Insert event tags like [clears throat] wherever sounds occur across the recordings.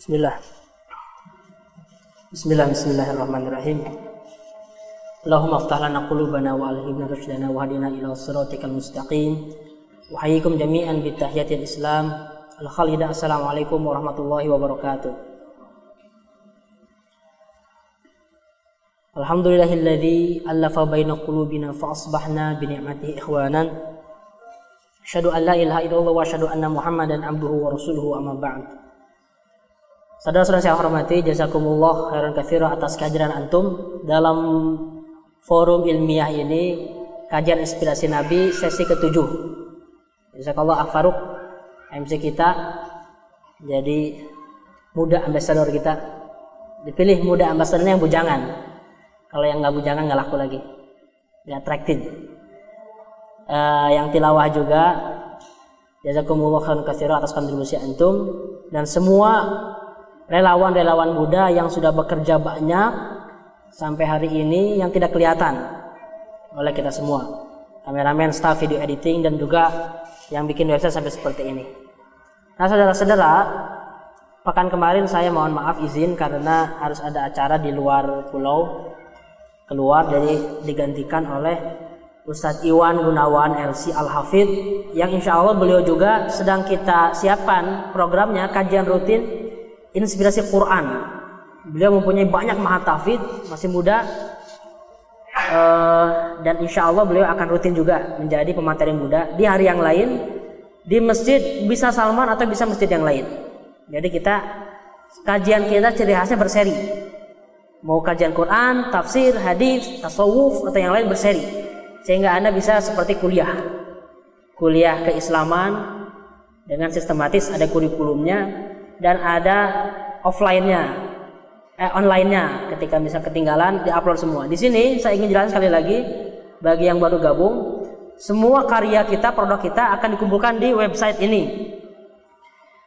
Bismillah. Bismillah, bismillahirrahmanirrahim. Allahumma aftah lana qulubana wa alhimna rushdana wa hadina ila siratikal mustaqim. Wa hayyikum jami'an bi tahiyatil Islam. Al-Khalida assalamualaikum warahmatullahi wabarakatuh. Alhamdulillahilladzi allafa baina qulubina fa asbahna bi ni'matihi ikhwanan. Asyhadu an la ilaha illallah wa asyhadu anna Muhammadan abduhu wa rasuluhu amma ba'd. Saudara-saudara saya hormati, jazakumullah khairan katsira atas kehadiran antum dalam forum ilmiah ini kajian inspirasi Nabi sesi ketujuh. Jazakallah Akfaruk MC kita jadi muda ambasador kita. Dipilih muda ambasadornya yang bujangan. Kalau yang nggak bujangan nggak laku lagi. Nggak attracted. Uh, yang tilawah juga jazakumullah khairan katsira atas kontribusi antum. Dan semua relawan-relawan muda yang sudah bekerja banyak sampai hari ini yang tidak kelihatan oleh kita semua. Kameramen, staff video editing dan juga yang bikin website sampai seperti ini. Nah, saudara-saudara, pekan kemarin saya mohon maaf izin karena harus ada acara di luar pulau keluar jadi digantikan oleh Ustadz Iwan Gunawan LC Al Hafid yang insya Allah beliau juga sedang kita siapkan programnya kajian rutin inspirasi Quran. Beliau mempunyai banyak mahatafid, masih muda, uh, dan insya Allah beliau akan rutin juga menjadi pemateri muda di hari yang lain di masjid bisa Salman atau bisa masjid yang lain. Jadi kita kajian kita ciri khasnya berseri. Mau kajian Quran, tafsir, hadis, tasawuf atau yang lain berseri. Sehingga Anda bisa seperti kuliah. Kuliah keislaman dengan sistematis ada kurikulumnya, dan ada offline-nya, eh, online-nya. Ketika bisa ketinggalan, diupload semua. Di sini saya ingin jelaskan sekali lagi bagi yang baru gabung, semua karya kita, produk kita akan dikumpulkan di website ini.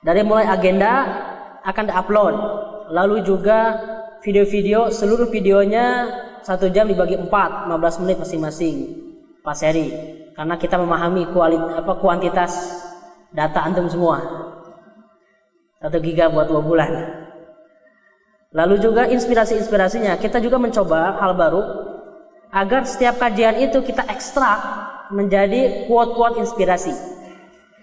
Dari mulai agenda akan diupload, lalu juga video-video, seluruh videonya satu jam dibagi empat, 15 menit masing-masing, pas seri. Karena kita memahami kualitas apa kuantitas data antum semua satu giga buat dua bulan. Lalu juga inspirasi-inspirasinya kita juga mencoba hal baru agar setiap kajian itu kita ekstrak menjadi quote-quote inspirasi.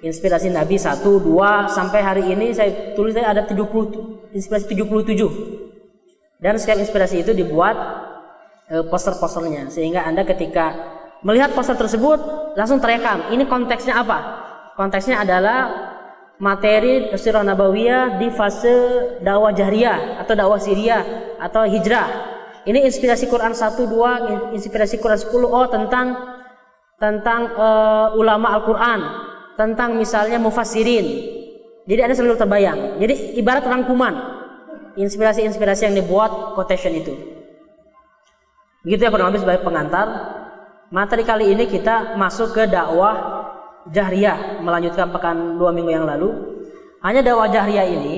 Inspirasi Nabi 1, 2 sampai hari ini saya tulis ada 70 inspirasi 77. Dan setiap inspirasi itu dibuat e, poster-posternya sehingga Anda ketika melihat poster tersebut langsung terekam ini konteksnya apa? Konteksnya adalah materi sirah nabawiyah di fase dakwah jahriyah atau dakwah Syria atau hijrah. Ini inspirasi Quran 1 2, inspirasi Quran 10 oh tentang tentang uh, ulama Al-Qur'an, tentang misalnya mufassirin. Jadi ada selalu terbayang. Jadi ibarat rangkuman inspirasi-inspirasi yang dibuat quotation itu. Begitu ya kurang sebagai pengantar. Materi kali ini kita masuk ke dakwah Jahriyah melanjutkan pekan dua minggu yang lalu. Hanya dakwah Jahriyah ini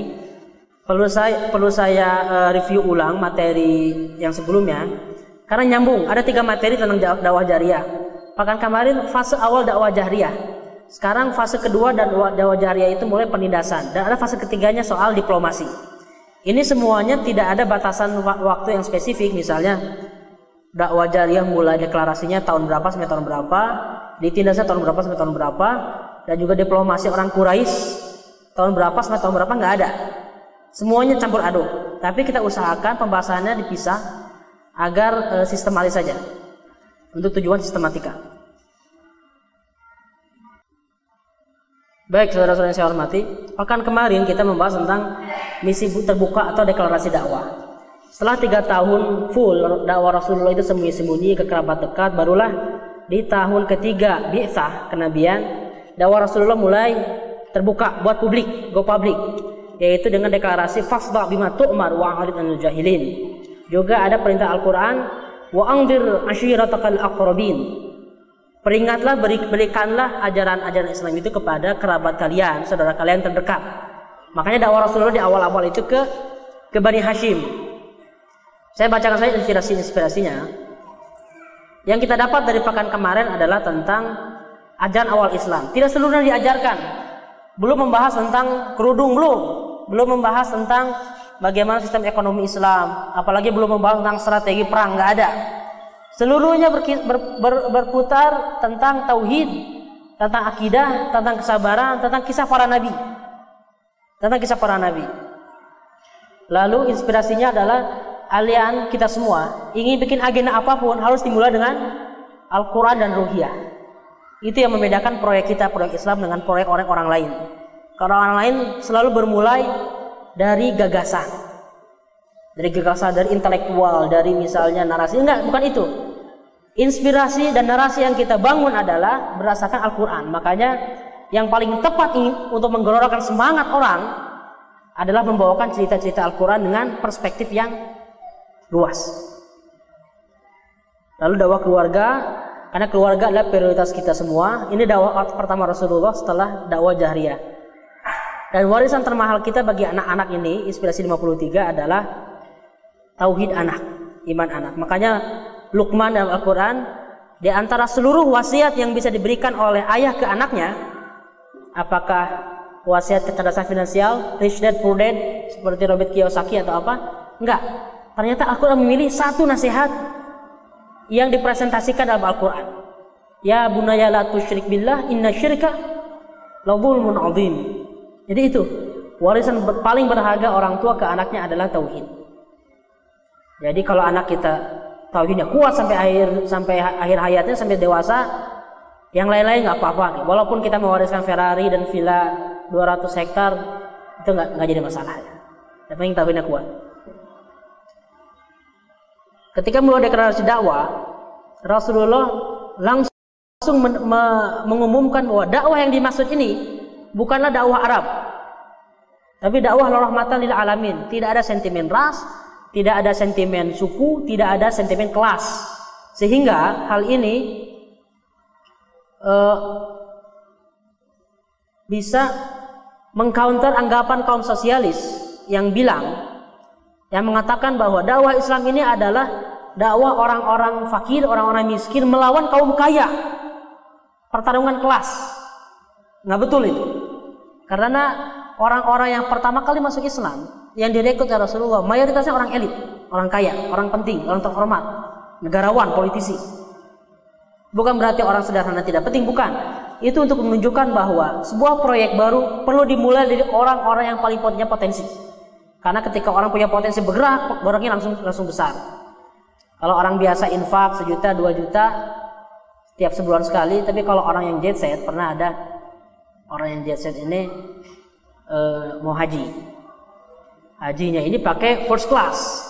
perlu saya perlu saya uh, review ulang materi yang sebelumnya karena nyambung. Ada tiga materi tentang dakwah Jahriyah. Pekan kemarin fase awal dakwah Jahriyah. Sekarang fase kedua dan dakwah Jahriyah itu mulai penindasan dan ada fase ketiganya soal diplomasi. Ini semuanya tidak ada batasan waktu yang spesifik misalnya dakwah Jahriyah mulai deklarasinya tahun berapa sampai tahun berapa, ditindasnya tahun berapa sampai tahun berapa dan juga diplomasi orang Quraisy tahun berapa sampai tahun berapa nggak ada. Semuanya campur aduk. Tapi kita usahakan pembahasannya dipisah agar e, sistematis saja. Untuk tujuan sistematika. Baik saudara-saudara yang saya hormati pekan kemarin kita membahas tentang misi terbuka atau deklarasi dakwah setelah tiga tahun full dakwah Rasulullah itu sembunyi-sembunyi ke kerabat dekat, barulah di tahun ketiga bi'sah kenabian dakwah Rasulullah mulai terbuka buat publik, go public yaitu dengan deklarasi fasda bima tu'mar wa a'rid jahilin. Juga ada perintah Al-Qur'an wa anzir ashiratakal aqrabin. Peringatlah beri, berikanlah ajaran-ajaran Islam itu kepada kerabat kalian, saudara kalian terdekat. Makanya dakwah Rasulullah di awal-awal itu ke ke Bani Hashim. Saya bacakan saja inspirasi-inspirasinya. Yang kita dapat dari pekan kemarin adalah tentang ajaran awal Islam. Tidak seluruhnya diajarkan. Belum membahas tentang kerudung belum. belum membahas tentang bagaimana sistem ekonomi Islam, apalagi belum membahas tentang strategi perang, nggak ada. Seluruhnya ber, ber, ber, berputar tentang tauhid, tentang akidah, tentang kesabaran, tentang kisah para nabi. Tentang kisah para nabi. Lalu inspirasinya adalah alian kita semua ingin bikin agenda apa pun harus dimulai dengan Al-Quran dan Ruhiyah. Itu yang membedakan proyek kita, proyek Islam dengan proyek orang-orang lain. Karena orang lain selalu bermulai dari gagasan. Dari gagasan, dari intelektual, dari misalnya narasi. Enggak, bukan itu. Inspirasi dan narasi yang kita bangun adalah berdasarkan Al-Quran. Makanya yang paling tepat untuk menggelorkan semangat orang adalah membawakan cerita-cerita Al-Quran dengan perspektif yang luas. Lalu dakwah keluarga, karena keluarga adalah prioritas kita semua. Ini dakwah pertama Rasulullah setelah dakwah jahriyah. Dan warisan termahal kita bagi anak-anak ini, inspirasi 53 adalah tauhid anak, iman anak. Makanya Luqman dalam Al-Quran, di antara seluruh wasiat yang bisa diberikan oleh ayah ke anaknya, apakah wasiat kecerdasan finansial, rich dad poor dad, seperti Robert Kiyosaki atau apa? Enggak. Ternyata Al-Quran memilih satu nasihat yang dipresentasikan dalam Al-Quran. Ya bunaya la tusyrik billah inna syirka la zulmun azim. Jadi itu warisan paling berharga orang tua ke anaknya adalah tauhid. Jadi kalau anak kita tauhidnya kuat sampai akhir sampai akhir hayatnya sampai dewasa, yang lain-lain nggak apa-apa. Walaupun kita mewariskan Ferrari dan villa 200 hektar itu nggak jadi masalah. Yang penting tauhidnya kuat. Ketika mulai deklarasi dakwah, Rasulullah langsung men mengumumkan bahwa dakwah yang dimaksud ini bukanlah dakwah Arab. Tapi dakwah rahmatan lil alamin. Tidak ada sentimen ras, tidak ada sentimen suku, tidak ada sentimen kelas. Sehingga hal ini uh, bisa mengcounter anggapan kaum sosialis yang bilang yang mengatakan bahwa dakwah Islam ini adalah dakwah orang-orang fakir, orang-orang miskin melawan kaum kaya. Pertarungan kelas. Nggak betul itu. Karena orang-orang yang pertama kali masuk Islam, yang direkrut oleh Rasulullah, mayoritasnya orang elit, orang kaya, orang penting, orang terhormat, negarawan, politisi. Bukan berarti orang sederhana tidak penting, bukan. Itu untuk menunjukkan bahwa sebuah proyek baru perlu dimulai dari orang-orang yang paling punya potensi. Karena ketika orang punya potensi bergerak, barangnya langsung langsung besar. Kalau orang biasa infak sejuta, dua juta setiap sebulan sekali, tapi kalau orang yang jet set pernah ada orang yang jet set ini uh, mau haji. Hajinya ini pakai first class.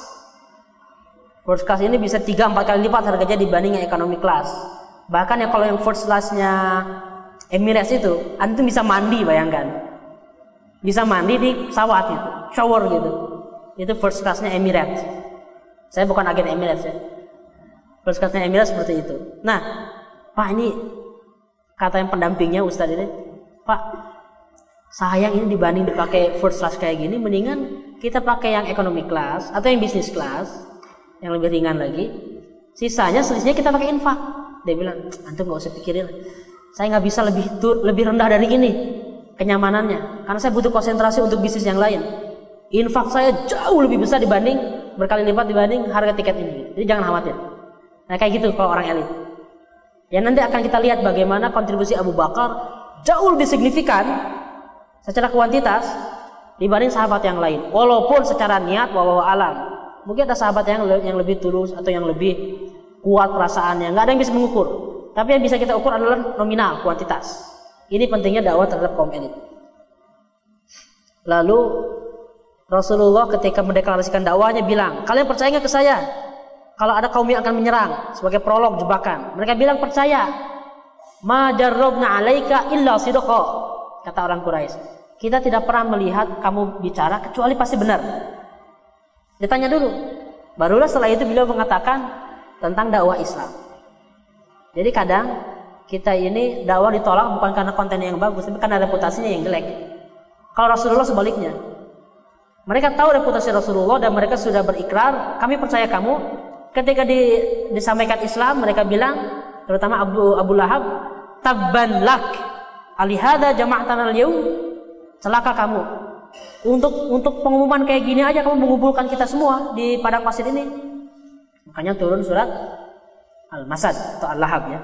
First class ini bisa 3 4 kali lipat harganya dibanding yang economy class. Bahkan ya kalau yang first classnya Emirates itu, antum bisa mandi bayangkan. Bisa mandi di pesawat itu, shower gitu. Itu first classnya Emirates. Saya bukan agen Emirates ya. First classnya Emirates seperti itu. Nah, Pak ini kata yang pendampingnya Ustadz ini, Pak, sayang ini dibanding dipakai first class kayak gini, mendingan kita pakai yang economy class atau yang business class, yang lebih ringan lagi. Sisanya selisihnya kita pakai infak. Dia bilang, antum nggak usah pikirin. Saya nggak bisa lebih lebih rendah dari ini kenyamanannya, karena saya butuh konsentrasi untuk bisnis yang lain. Infak saya jauh lebih besar dibanding berkali lipat dibanding harga tiket ini. Jadi jangan khawatir. Nah kayak gitu kalau orang elit. Ya nanti akan kita lihat bagaimana kontribusi Abu Bakar jauh lebih signifikan secara kuantitas dibanding sahabat yang lain. Walaupun secara niat bahwa alam, mungkin ada sahabat yang yang lebih tulus atau yang lebih kuat perasaannya. Nggak ada yang bisa mengukur. Tapi yang bisa kita ukur adalah nominal, kuantitas. Ini pentingnya dakwah terhadap kaum elit. Lalu Rasulullah ketika mendeklarasikan dakwahnya bilang, kalian percaya nggak ke saya? Kalau ada kaum yang akan menyerang sebagai prolog jebakan, mereka bilang percaya. Ma jarrabna alaika illa sidqa. Kata orang Quraisy. Kita tidak pernah melihat kamu bicara kecuali pasti benar. Ditanya dulu. Barulah setelah itu beliau mengatakan tentang dakwah Islam. Jadi kadang kita ini dakwah ditolak bukan karena kontennya yang bagus, tapi karena reputasinya yang jelek. Kalau Rasulullah sebaliknya. Mereka tahu reputasi Rasulullah dan mereka sudah berikrar, kami percaya kamu. Ketika di, disampaikan Islam, mereka bilang, terutama Abu Abu Lahab, tabban lak alihada jama'atan al celaka kamu Untuk untuk pengumuman kayak gini aja kamu mengumpulkan kita semua di padang pasir ini. Makanya turun surat Al-Masad atau Al-Lahab ya.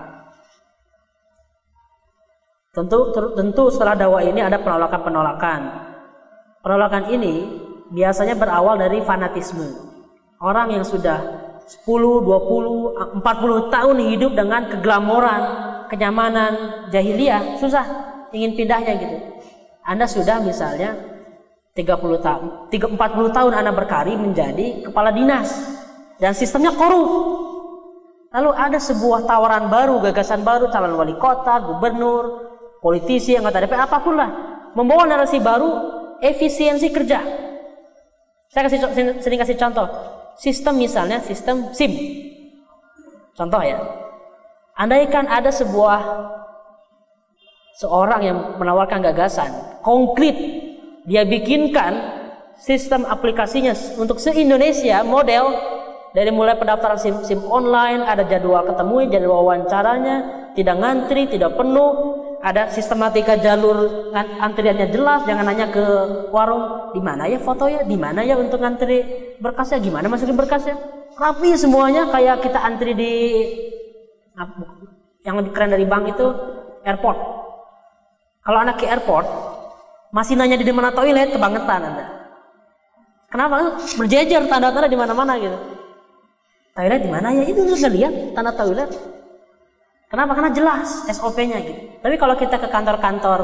Tentu tentu setelah dakwah ini ada penolakan-penolakan. Penolakan ini biasanya berawal dari fanatisme. Orang yang sudah 10, 20, 40 tahun hidup dengan keglamoran, kenyamanan jahiliyah, susah ingin pindahnya gitu. Anda sudah misalnya 30 tahun, 40 tahun Anda berkarir menjadi kepala dinas dan sistemnya korup. Lalu ada sebuah tawaran baru, gagasan baru, calon wali kota, gubernur, politisi, anggota DPR, apa pun lah, membawa narasi baru, efisiensi kerja. Saya kasih sering kasih contoh, sistem misalnya sistem SIM. Contoh ya, andaikan ada sebuah seorang yang menawarkan gagasan konkret, dia bikinkan sistem aplikasinya untuk se-Indonesia model dari mulai pendaftaran SIM, SIM online, ada jadwal ketemu, jadwal wawancaranya, tidak ngantri, tidak penuh, ada sistematika jalur antriannya jelas jangan nanya ke warung di mana ya foto ya? Di mana ya untuk antri berkasnya gimana? Masukin berkasnya rapi semuanya kayak kita antri di yang lebih keren dari bank itu airport. Kalau anak ke airport masih nanya di mana? Toilet kebangetan anda. Kenapa? Berjejer tanda-tanda di mana-mana gitu. Toilet di mana ya? Itu sudah lihat tanda toilet Kenapa? Karena jelas SOP-nya gitu. Tapi kalau kita ke kantor-kantor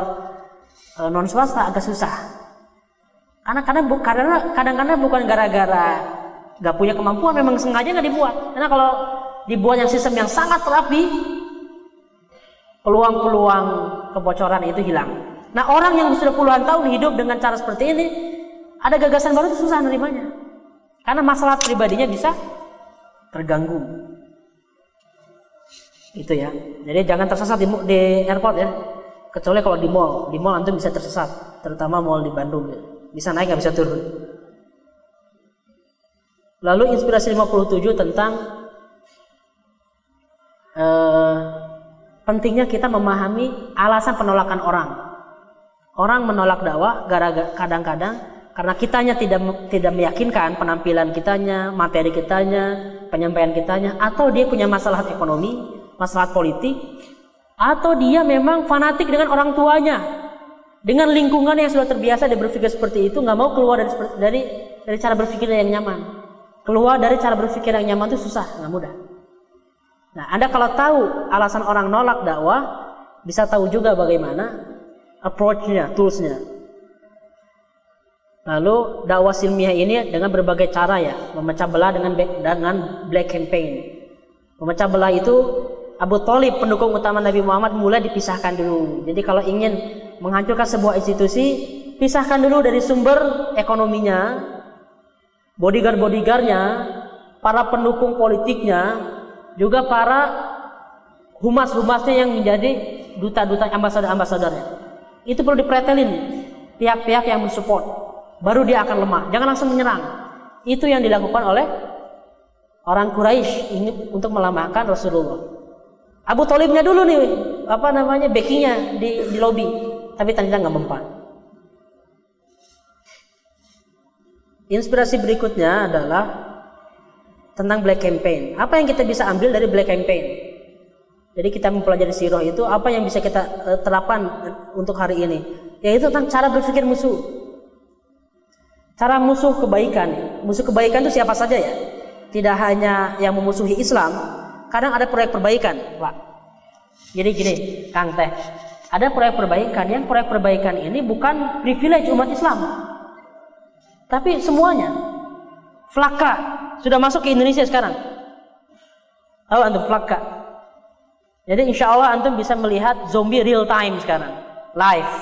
e, non swasta agak susah. Karena kadang karena kadang-kadang bukan gara-gara nggak punya kemampuan, memang sengaja nggak dibuat. Karena kalau dibuat yang sistem yang sangat rapi, peluang-peluang kebocoran itu hilang. Nah orang yang sudah puluhan tahun hidup dengan cara seperti ini, ada gagasan baru itu susah nerimanya. Karena masalah pribadinya bisa terganggu. Itu ya. Jadi jangan tersesat di, di airport ya. Kecuali kalau di mall, di mall antum bisa tersesat, terutama mall di Bandung. Ya. Bisa naik nggak bisa turun. Lalu inspirasi 57 tentang uh, pentingnya kita memahami alasan penolakan orang. Orang menolak dakwah gara-gara kadang-kadang karena kitanya tidak tidak meyakinkan penampilan kitanya, materi kitanya, penyampaian kitanya, atau dia punya masalah ekonomi, masalah politik atau dia memang fanatik dengan orang tuanya dengan lingkungan yang sudah terbiasa dia berpikir seperti itu nggak mau keluar dari dari dari cara berpikir yang nyaman. Keluar dari cara berpikir yang nyaman itu susah nggak mudah. Nah anda kalau tahu alasan orang nolak dakwah bisa tahu juga bagaimana approach-nya toolsnya. Lalu dakwah silmiah ini dengan berbagai cara ya memecah belah dengan dengan black campaign. Memecah belah itu Abu Talib pendukung utama Nabi Muhammad mulai dipisahkan dulu. Jadi kalau ingin menghancurkan sebuah institusi, pisahkan dulu dari sumber ekonominya, bodyguard-bodyguardnya, para pendukung politiknya, juga para humas-humasnya yang menjadi duta-duta ambasador-ambasadornya. Itu perlu dipretelin pihak-pihak yang mensupport. Baru dia akan lemah. Jangan langsung menyerang. Itu yang dilakukan oleh orang Quraisy untuk melemahkan Rasulullah. Abu Talibnya dulu nih apa namanya backingnya di, di lobby. Tapi ternyata nggak mempan. Inspirasi berikutnya adalah tentang black campaign. Apa yang kita bisa ambil dari black campaign? Jadi kita mempelajari sirah itu apa yang bisa kita uh, terapkan untuk hari ini? Yaitu tentang cara berpikir musuh. Cara musuh kebaikan. Musuh kebaikan itu siapa saja ya? Tidak hanya yang memusuhi Islam kadang ada proyek perbaikan, Pak. Jadi gini, Kang Teh, ada proyek perbaikan yang proyek perbaikan ini bukan privilege umat Islam, tapi semuanya. Flaka sudah masuk ke Indonesia sekarang. Tahu antum flaka? Jadi insya Allah antum bisa melihat zombie real time sekarang, live.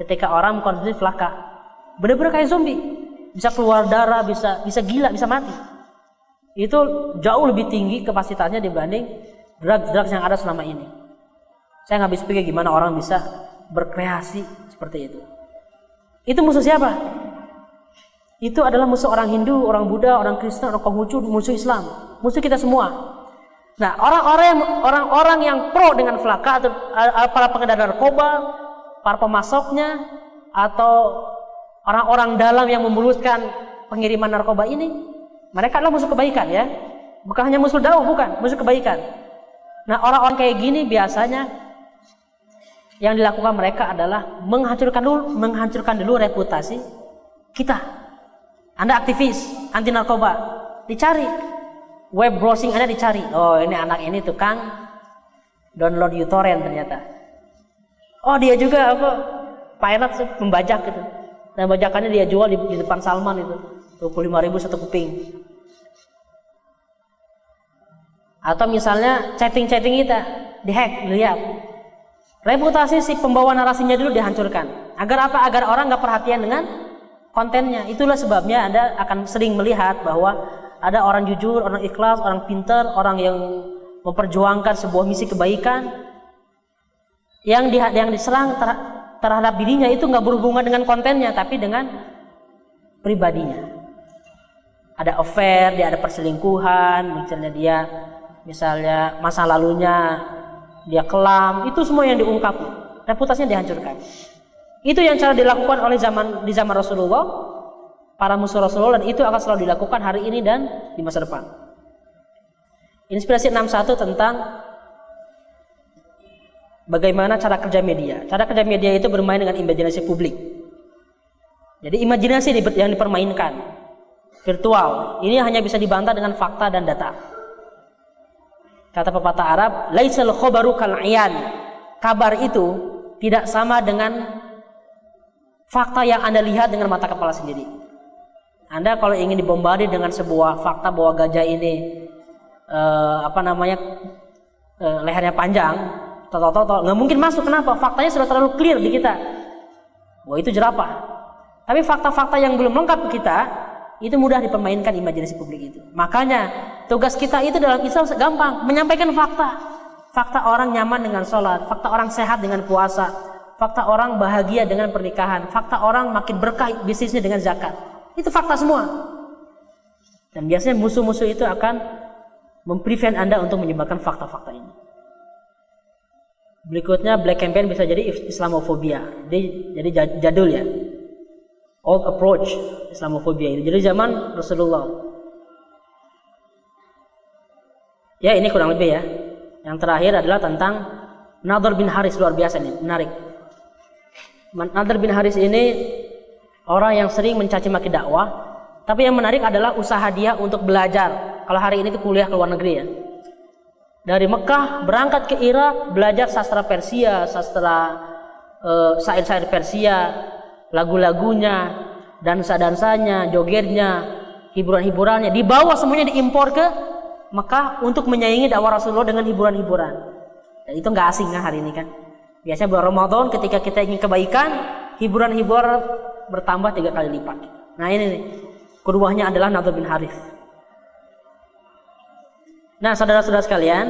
Ketika orang mengkonsumsi flaka, benar-benar kayak zombie, bisa keluar darah, bisa bisa gila, bisa mati itu jauh lebih tinggi kapasitasnya dibanding drugs-drugs yang ada selama ini. Saya nggak bisa pikir gimana orang bisa berkreasi seperti itu. Itu musuh siapa? Itu adalah musuh orang Hindu, orang Buddha, orang Kristen, orang Konghucu, musuh Islam, musuh kita semua. Nah, orang-orang yang orang-orang yang pro dengan flaka atau uh, para pengedar narkoba, para pemasoknya atau orang-orang dalam yang memuluskan pengiriman narkoba ini, mereka adalah musuh kebaikan ya. Bukan hanya musuh dakwah, bukan, musuh kebaikan. Nah, orang-orang kayak gini biasanya yang dilakukan mereka adalah menghancurkan dulu, menghancurkan dulu reputasi kita. Anda aktivis anti narkoba, dicari web browsing Anda dicari. Oh, ini anak ini tukang download uTorrent ternyata. Oh, dia juga apa? Pirate membajak gitu. Dan bajakannya dia jual di, di depan Salman itu. 25 ribu satu kuping. Atau misalnya chatting-chatting kita dihack, lihat Reputasi si pembawa narasinya dulu dihancurkan. Agar apa? Agar orang nggak perhatian dengan kontennya. Itulah sebabnya Anda akan sering melihat bahwa ada orang jujur, orang ikhlas, orang pintar, orang yang memperjuangkan sebuah misi kebaikan yang di, yang diserang ter, terhadap dirinya itu nggak berhubungan dengan kontennya, tapi dengan pribadinya. Ada affair, dia ada perselingkuhan, misalnya dia misalnya masa lalunya dia kelam, itu semua yang diungkap. Reputasinya dihancurkan. Itu yang cara dilakukan oleh zaman di zaman Rasulullah, para musuh Rasulullah dan itu akan selalu dilakukan hari ini dan di masa depan. Inspirasi 61 tentang bagaimana cara kerja media. Cara kerja media itu bermain dengan imajinasi publik. Jadi imajinasi yang dipermainkan virtual ini hanya bisa dibantah dengan fakta dan data. Kata pepatah Arab, laisal khobaru kal Kabar itu tidak sama dengan fakta yang Anda lihat dengan mata kepala sendiri. Anda kalau ingin dibombardir dengan sebuah fakta bahwa gajah ini uh, apa namanya uh, lehernya panjang, toto nggak mungkin masuk. Kenapa? Faktanya sudah terlalu clear di kita. Wah itu jerapah. Tapi fakta-fakta yang belum lengkap kita itu mudah dipermainkan imajinasi publik itu. Makanya tugas kita itu dalam Islam gampang menyampaikan fakta. Fakta orang nyaman dengan sholat, fakta orang sehat dengan puasa, fakta orang bahagia dengan pernikahan, fakta orang makin berkah bisnisnya dengan zakat. Itu fakta semua. Dan biasanya musuh-musuh itu akan memprevent Anda untuk menyebarkan fakta-fakta ini. Berikutnya black campaign bisa jadi Islamofobia. Jadi, jadi jadul ya old approach Islamophobia ini. Jadi zaman Rasulullah. Ya ini kurang lebih ya. Yang terakhir adalah tentang Nadar bin Haris luar biasa nih, menarik. Nadar bin Haris ini orang yang sering mencaci maki dakwah, tapi yang menarik adalah usaha dia untuk belajar. Kalau hari ini itu kuliah ke luar negeri ya. Dari Mekah berangkat ke Irak belajar sastra Persia, sastra uh, sair-sair Persia, lagu-lagunya, dansa-dansanya, jogetnya, hiburan-hiburannya dibawa semuanya diimpor ke Mekah untuk menyaingi dakwah Rasulullah dengan hiburan-hiburan. Dan itu nggak asing kan hari ini kan. Biasanya bulan Ramadan ketika kita ingin kebaikan, hiburan-hiburan bertambah tiga kali lipat. Nah ini nih, keduanya adalah Nabi bin Harith. Nah saudara-saudara sekalian,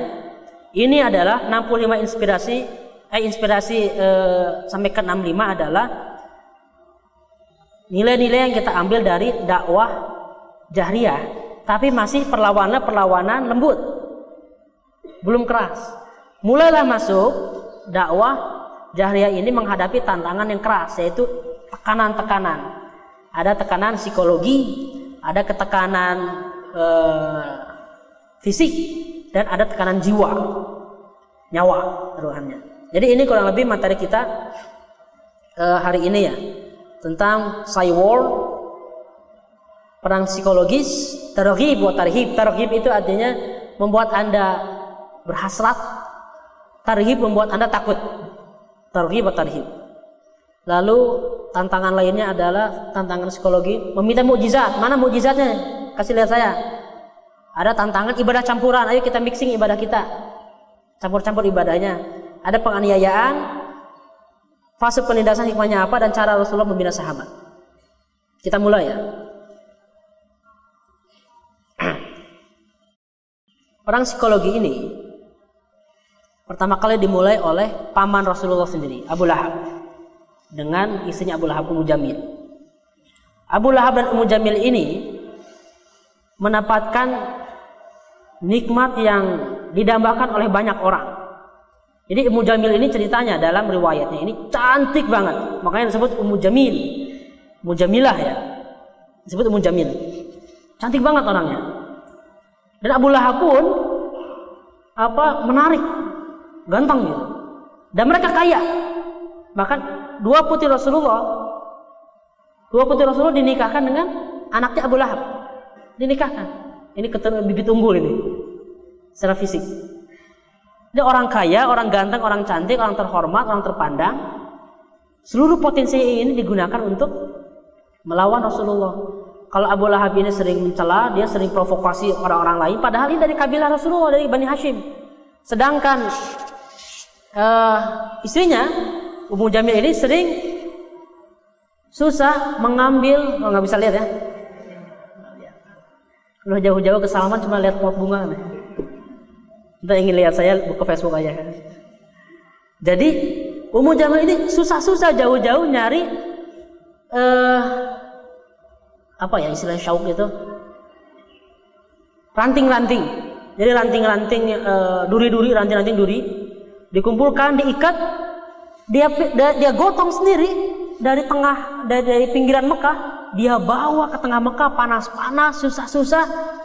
ini adalah 65 inspirasi, eh inspirasi eh, sampai ke 65 adalah nilai-nilai yang kita ambil dari dakwah jahriyah tapi masih perlawanan-perlawanan lembut. Belum keras. Mulailah masuk dakwah jahriyah ini menghadapi tantangan yang keras yaitu tekanan-tekanan. Ada tekanan psikologi ada ketekanan eh, fisik dan ada tekanan jiwa nyawa ruhannya. Jadi ini kurang lebih materi kita eh, hari ini ya tentang war perang psikologis targhib wa tarhib targhib itu artinya membuat anda berhasrat tarhib membuat anda takut. Targhib wa tarhib lalu tantangan lainnya adalah tantangan psikologi meminta mukjizat. Mana mukjizatnya? Kasih lihat saya. Ada tantangan ibadah campuran. Ayo kita mixing ibadah kita. Campur-campur ibadahnya. Ada penganiayaan fase penindasan hikmahnya apa dan cara Rasulullah membina sahabat. Kita mulai ya. [clears throat] Orang psikologi ini pertama kali dimulai oleh paman Rasulullah sendiri, Abu Lahab. Dengan istrinya Abu Lahab Ummu Jamil. Abu Lahab dan Ummu Jamil ini mendapatkan nikmat yang didambakan oleh banyak orang. Jadi Ummu Jamil ini ceritanya dalam riwayatnya ini cantik banget. Makanya disebut Ummu Jamil. Mujamilah ya. Disebut Ummu Jamil. Cantik banget orangnya. Dan Abu Lahab pun apa menarik, ganteng gitu. Dan mereka kaya. Bahkan dua putri Rasulullah, dua putri Rasulullah dinikahkan dengan anaknya Abu Lahab. Dinikahkan. Ini bibit unggul ini. Secara fisik. Dia orang kaya, orang ganteng, orang cantik, orang terhormat, orang terpandang. Seluruh potensi ini digunakan untuk melawan Rasulullah. Kalau Abu Lahab ini sering mencela, dia sering provokasi orang-orang lain, padahal ini dari kabilah Rasulullah dari Bani Hashim. Sedangkan uh, istrinya Ummu Jamil ini sering susah mengambil, oh, bisa lihat ya. Kalau jauh-jauh ke Salman cuma lihat pot bunga. Kita ingin lihat saya buka Facebook aja. Jadi Ummu Jamil ini susah-susah jauh-jauh nyari uh, apa ya istilah syauk itu ranting-ranting. Jadi ranting-ranting uh, duri-duri ranting-ranting duri dikumpulkan diikat dia, dia gotong sendiri dari tengah dari, dari pinggiran Mekah. Dia bawa ke tengah Mekah panas-panas susah-susah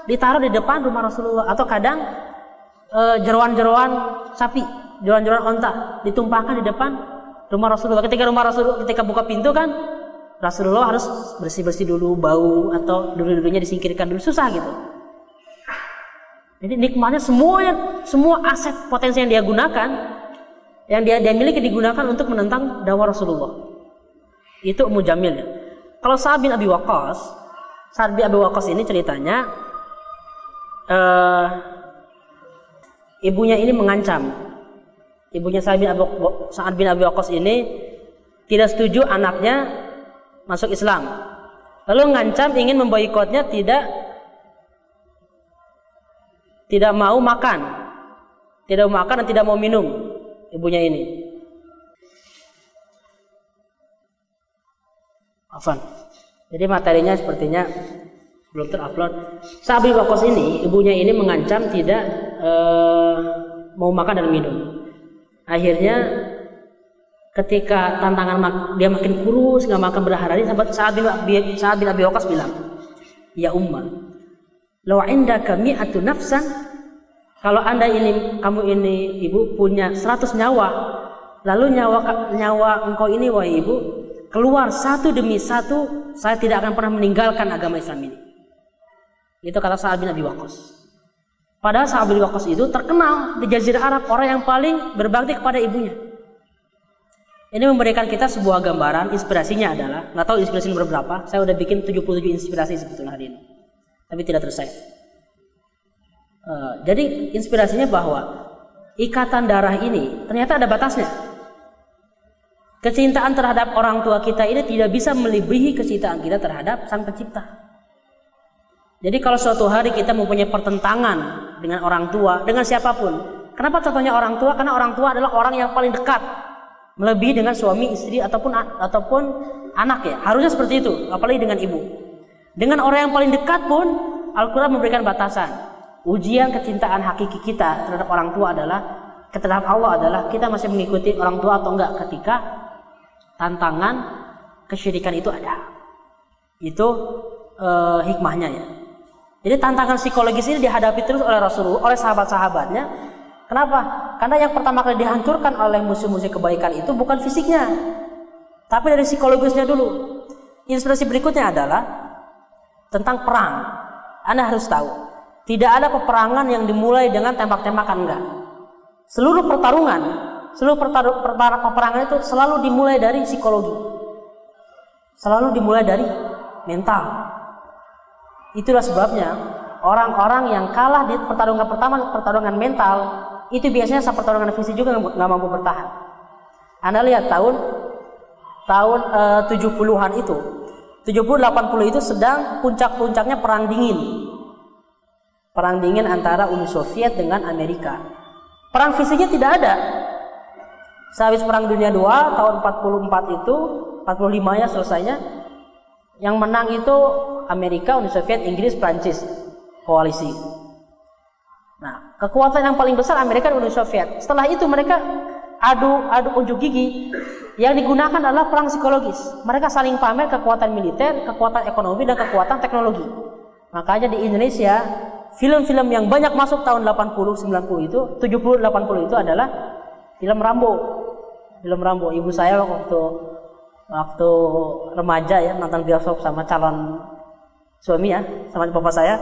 ditaruh di depan rumah Rasulullah. Atau kadang uh, jeruan-jeruan sapi jeruan-jeruan onta ditumpahkan di depan rumah Rasulullah ketika rumah Rasulullah ketika buka pintu kan Rasulullah harus bersih-bersih dulu bau atau dulu-dulunya disingkirkan dulu susah gitu. Jadi nikmatnya semuanya semua aset potensi yang dia gunakan yang dia dia miliki digunakan untuk menentang dakwah Rasulullah. Itu Ummu Jamil. Kalau Sa'ad bin Abi Waqqas, Sa'ad bin Abi Waqqas ini ceritanya uh, ibunya ini mengancam. Ibunya Sa'ad bin Abi, Sa'ad bin Abi Waqqas ini tidak setuju anaknya masuk Islam. Lalu ngancam ingin memboikotnya tidak tidak mau makan. Tidak mau makan dan tidak mau minum ibunya ini. Afan. Jadi materinya sepertinya belum terupload. Sabi Wakos ini, ibunya ini mengancam tidak uh, mau makan dan minum. Akhirnya ketika tantangan mak dia makin kurus nggak makan berhari saat saat bin saat Abi Waqqas bilang ya umma law indaka mi'atu nafsan kalau anda ini kamu ini ibu punya 100 nyawa lalu nyawa nyawa engkau ini wahai ibu keluar satu demi satu saya tidak akan pernah meninggalkan agama Islam ini itu kata Sa'ad bin Abi Waqqas padahal Sa'ad bin Waqqas itu terkenal di Jazirah Arab orang yang paling berbakti kepada ibunya ini memberikan kita sebuah gambaran, inspirasinya adalah, nggak tahu inspirasi nomor berapa, saya udah bikin 77 inspirasi sebetulnya hari ini. Tapi tidak tersave. Uh, jadi inspirasinya bahwa ikatan darah ini ternyata ada batasnya. Kecintaan terhadap orang tua kita ini tidak bisa melebihi kecintaan kita terhadap sang pencipta. Jadi kalau suatu hari kita mempunyai pertentangan dengan orang tua, dengan siapa pun. Kenapa contohnya orang tua? Karena orang tua adalah orang yang paling dekat. Melebihi dengan suami istri ataupun ataupun anak ya. Harusnya seperti itu apalagi dengan ibu. Dengan orang yang paling dekat pun Al-Quran memberikan batasan. Ujian kecintaan hakiki kita terhadap orang tua adalah terhadap Allah adalah kita masih mengikuti orang tua atau enggak ketika tantangan kesyirikan itu ada. Itu uh, hikmahnya ya jadi tantangan psikologis ini dihadapi terus oleh Rasulullah oleh sahabat-sahabatnya Kenapa? Karena yang pertama kali dihancurkan oleh musuh-musuh kebaikan itu bukan fisiknya, tapi dari psikologisnya dulu. Inspirasi berikutnya adalah tentang perang. Anda harus tahu, tidak ada peperangan yang dimulai dengan tembak-tembakan enggak. Seluruh pertarungan, seluruh pertarung, peperangan itu selalu dimulai dari psikologi. Selalu dimulai dari mental. Itulah sebabnya orang-orang yang kalah di pertarungan pertama pertarungan mental itu biasanya saat pertarungan fisik juga nggak mampu bertahan. Anda lihat tahun tahun uh, 70-an itu, 70 80 itu sedang puncak-puncaknya perang dingin. Perang dingin antara Uni Soviet dengan Amerika. Perang fisiknya tidak ada. Sehabis perang dunia 2 tahun 44 itu, 45 ya selesainya. Yang menang itu Amerika, Uni Soviet, Inggris, Prancis koalisi. Nah, kekuatan yang paling besar Amerika dan Uni Soviet. Setelah itu mereka adu adu unjuk gigi yang digunakan adalah perang psikologis. Mereka saling pamer kekuatan militer, kekuatan ekonomi, dan kekuatan teknologi. Makanya di Indonesia, film-film yang banyak masuk tahun 80, 90 itu, 70, 80 itu adalah film Rambo. Film Rambo. Ibu saya waktu waktu remaja ya nonton bioskop sama calon suami ya, sama bapak saya,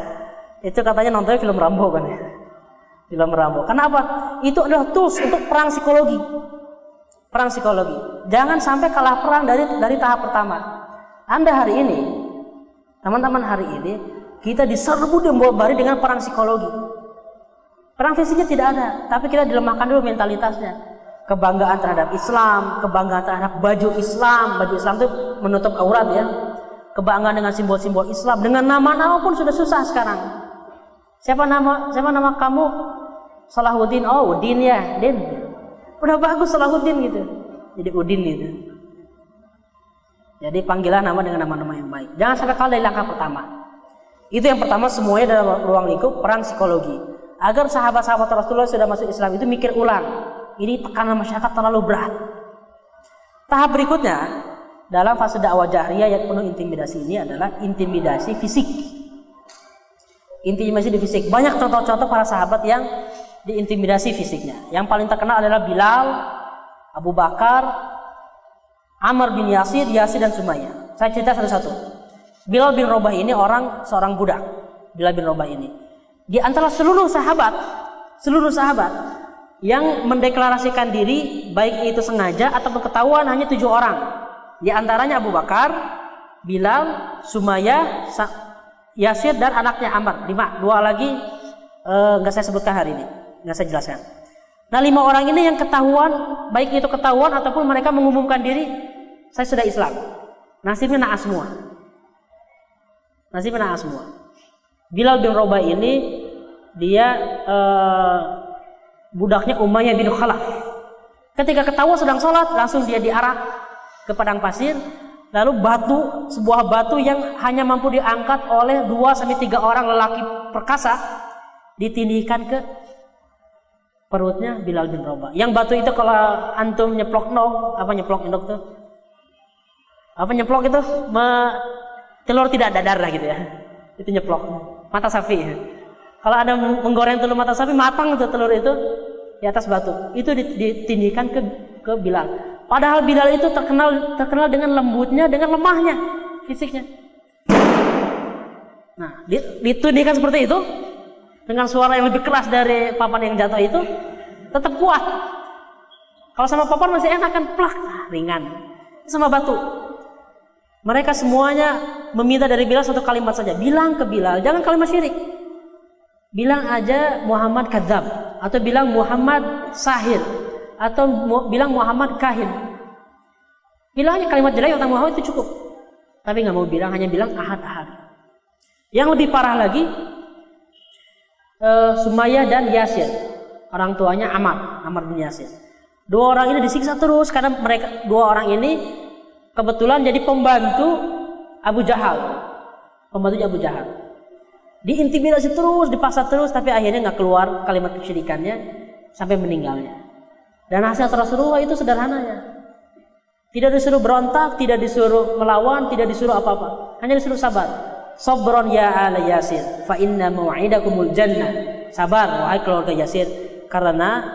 itu katanya nonton film Rambo kan ya. Film Rambo. Kenapa? Itu adalah tools untuk perang psikologi perang psikologi. Jangan sampai kalah perang dari dari tahap pertama. Anda hari ini, teman-teman hari ini, kita diserbu bari dengan perang psikologi. Perang fisiknya tidak ada, tapi kita dilemahkan dulu mentalitasnya. Kebanggaan terhadap Islam, kebanggaan terhadap baju Islam, baju Islam itu menutup aurat ya. Kebanggaan dengan simbol-simbol Islam, dengan nama-nama pun sudah susah sekarang. Siapa nama siapa nama kamu? Salahuddin. Oh, Udin ya, Din udah bagus Salahuddin gitu. Jadi Udin gitu. Jadi panggilan nama dengan nama-nama yang baik. Jangan sampai kalah dari langkah pertama. Itu yang pertama semuanya dalam ruang lingkup perang psikologi. Agar sahabat-sahabat Rasulullah sudah masuk Islam itu mikir ulang ini tekanan masyarakat terlalu berat tahap berikutnya dalam fase dakwah jahriyah yang penuh intimidasi ini adalah intimidasi fisik intimidasi di fisik banyak contoh-contoh para sahabat yang diintimidasi fisiknya. Yang paling terkenal adalah Bilal, Abu Bakar, Amr bin Yasir, Yasir dan Sumayyah. Saya cerita satu-satu. Bilal bin Robah ini orang seorang budak. Bilal bin Robah ini. Di antara seluruh sahabat, seluruh sahabat yang mendeklarasikan diri baik itu sengaja atau ketahuan hanya tujuh orang. Di antaranya Abu Bakar, Bilal, Sumayyah, Yasir dan anaknya Amr. Lima. Dua lagi eh, nggak uh, saya sebutkan hari ini nggak saya jelaskan. Nah lima orang ini yang ketahuan, baik itu ketahuan ataupun mereka mengumumkan diri, saya sudah Islam. Nasibnya naas semua. Nasibnya naas semua. Bilal bin Robah ini dia uh, budaknya Umayyah bin Khalaf. Ketika ketahuan sedang sholat, langsung dia diarak ke padang pasir. Lalu batu, sebuah batu yang hanya mampu diangkat oleh dua sampai tiga orang lelaki perkasa, ditindihkan ke perutnya Bilal bin Rabah. Yang batu itu kalau antum nyeplok no, apa nyeplok indok tuh? Apa nyeplok itu? Me, telur tidak ada darah gitu ya. Itu nyeplok. Mata sapi. Kalau ada menggoreng telur mata sapi matang itu telur itu di atas batu. Itu ditindikan ke ke Bilal. Padahal Bilal itu terkenal terkenal dengan lembutnya, dengan lemahnya fisiknya. Nah, ditindikan seperti itu, dengan suara yang lebih keras dari papan yang jatuh itu tetap kuat. Kalau sama papan masih enak kan plak nah, ringan. Sama batu. Mereka semuanya meminta dari Bilal satu kalimat saja. Bilang ke Bilal, jangan kalimat syirik. Bilang aja Muhammad kadzab atau bilang Muhammad sahir atau bilang Muhammad kahin. Bilang aja kalimat jelek tentang Muhammad itu cukup. Tapi nggak mau bilang, hanya bilang ahad-ahad. Yang lebih parah lagi, uh, Sumayyah dan Yasir. Orang tuanya Amar, Amar bin Yasir. Dua orang ini disiksa terus karena mereka dua orang ini kebetulan jadi pembantu Abu Jahal. Pembantu Abu Jahal. Diintimidasi terus, dipaksa terus, tapi akhirnya nggak keluar kalimat kesyirikannya sampai meninggalnya. Dan hasil Rasulullah itu sederhananya. Tidak disuruh berontak, tidak disuruh melawan, tidak disuruh apa-apa. Hanya disuruh sabar. Sabron ya ala Yasir fa inna mau'idakumul jannah. Sabar wahai keluarga Yasir karena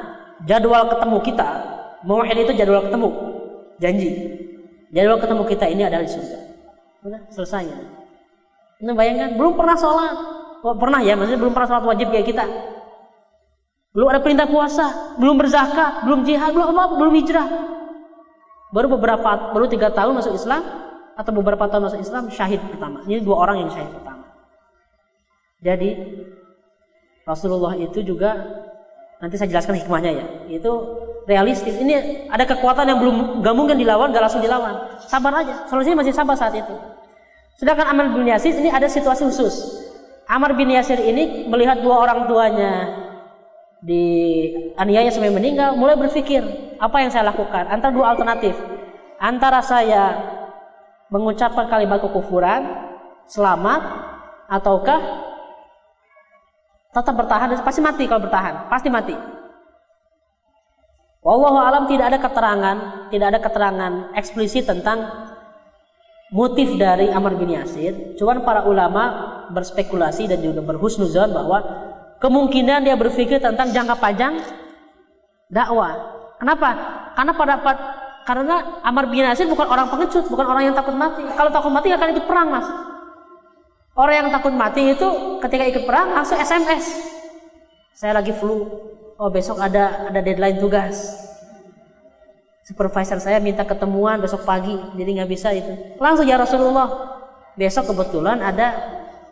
jadwal ketemu kita mau'id itu jadwal ketemu janji. Jadwal ketemu kita ini adalah di surga. Selesai. Ya. Nah, bayangkan belum pernah sholat. Oh, pernah ya, maksudnya belum pernah sholat wajib kayak kita. Belum ada perintah puasa, belum berzakat, belum jihad, belum apa, belum hijrah. Baru beberapa, baru tiga tahun masuk Islam, atau beberapa tahun masuk Islam syahid pertama. Ini dua orang yang syahid pertama. Jadi Rasulullah itu juga nanti saya jelaskan hikmahnya ya. Itu realistis. Ini ada kekuatan yang belum gak mungkin dilawan, gak langsung dilawan. Sabar aja. Solusinya masih sabar saat itu. Sedangkan Amr bin Yasir ini ada situasi khusus. Amr bin Yasir ini melihat dua orang tuanya di aniaya sampai meninggal, mulai berpikir apa yang saya lakukan. Antara dua alternatif. Antara saya mengucapkan kalimat kekufuran selamat ataukah tetap bertahan pasti mati kalau bertahan pasti mati Wallahu alam tidak ada keterangan, tidak ada keterangan eksplisit tentang motif dari Amr bin Yasir. Cuman para ulama berspekulasi dan juga berhusnuzon bahwa kemungkinan dia berpikir tentang jangka panjang dakwah. Kenapa? Karena pada karena Amr bin Yasir bukan orang pengecut, bukan orang yang takut mati. Kalau takut mati akan ikut perang, Mas. Orang yang takut mati itu ketika ikut perang langsung SMS. Saya lagi flu. Oh, besok ada ada deadline tugas. Supervisor saya minta ketemuan besok pagi, jadi nggak bisa itu. Langsung ya Rasulullah. Besok kebetulan ada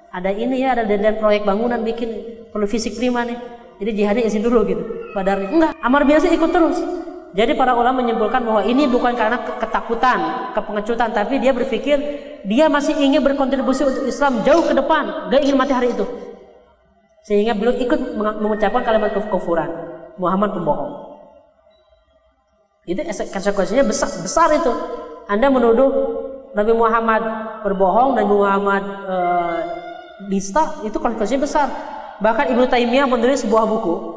ada ini ya, ada deadline proyek bangunan bikin perlu fisik prima nih. Jadi jihadi izin dulu gitu. Padahal enggak, Amar biasa ikut terus. Jadi para ulama menyimpulkan bahwa ini bukan karena ketakutan, kepengecutan, tapi dia berpikir dia masih ingin berkontribusi untuk Islam jauh ke depan, gak ingin mati hari itu. Sehingga belum ikut mengucapkan kalimat kekufuran. Muhammad pembohong. Itu konsekuensinya besar, besar itu. Anda menuduh Nabi Muhammad berbohong, Nabi Muhammad e, dista, itu konsekuensinya besar. Bahkan Ibnu Taimiyah menulis sebuah buku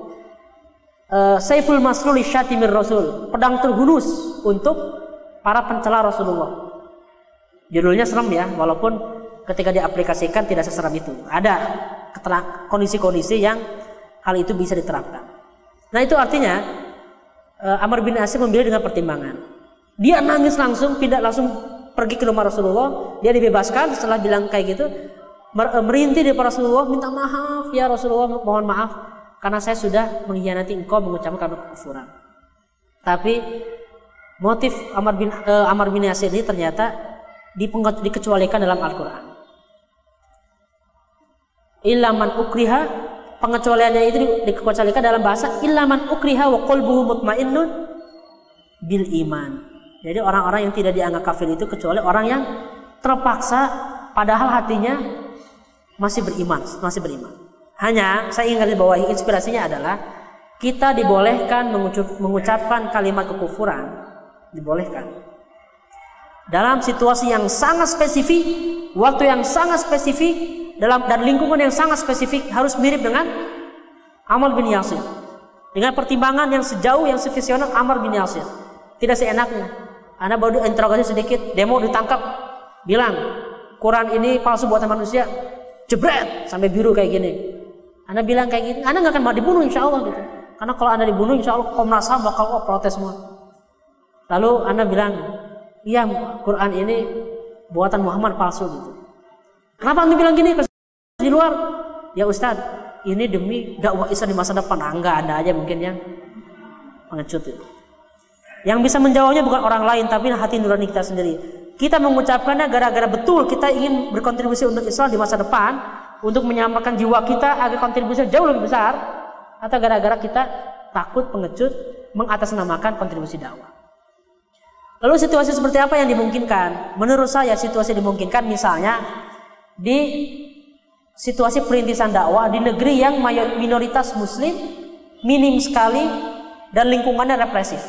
uh, Saiful Maslul Syatimir Rasul, pedang terhunus untuk para pencela Rasulullah. Judulnya serem ya, walaupun ketika diaplikasikan tidak seseram itu. Ada kondisi-kondisi yang hal itu bisa diterapkan. Nah itu artinya Amr bin Asim memilih dengan pertimbangan. Dia nangis langsung, tidak langsung pergi ke rumah Rasulullah. Dia dibebaskan setelah bilang kayak gitu. Eh, merintih di Rasulullah, minta maaf ya Rasulullah, mohon maaf karena saya sudah mengkhianati engkau mengucapkan kekufuran. Tapi motif Amar bin uh, Amar bin Yasir ini ternyata dikecualikan dalam Al-Qur'an. Ilaman ukriha pengecualiannya itu dikecualikan dalam bahasa ilaman ukriha wa qalbuhu mutmainnun bil iman. Jadi orang-orang yang tidak dianggap kafir itu kecuali orang yang terpaksa padahal hatinya masih beriman, masih beriman. Hanya saya ingin garis bawahi inspirasinya adalah kita dibolehkan mengucapkan kalimat kekufuran, dibolehkan. Dalam situasi yang sangat spesifik, waktu yang sangat spesifik, dalam dan lingkungan yang sangat spesifik harus mirip dengan Amr bin Yasir. Dengan pertimbangan yang sejauh yang sevisional Amr bin Yasir. Tidak seenaknya. Anda baru interogasi sedikit, demo ditangkap, bilang Quran ini palsu buatan manusia, jebret sampai biru kayak gini. Anda bilang kayak gitu, Anda nggak akan dibunuh insya Allah gitu. Karena kalau Anda dibunuh insya Allah Komnas HAM bakal oh, protes semua. Lalu Anda bilang, iya Quran ini buatan Muhammad palsu gitu. Kenapa Anda bilang gini di luar? Ya Ustadz, ini demi dakwah Islam di masa depan. Ah, enggak, Anda aja mungkin yang pengecut itu. Yang bisa menjawabnya bukan orang lain, tapi hati nurani kita sendiri. Kita mengucapkannya gara-gara betul kita ingin berkontribusi untuk Islam di masa depan, untuk menyelamatkan jiwa kita agar kontribusi jauh lebih besar atau gara-gara kita takut pengecut mengatasnamakan kontribusi dakwah. Lalu situasi seperti apa yang dimungkinkan? Menurut saya situasi dimungkinkan misalnya di situasi perintisan dakwah di negeri yang minoritas muslim minim sekali dan lingkungannya represif.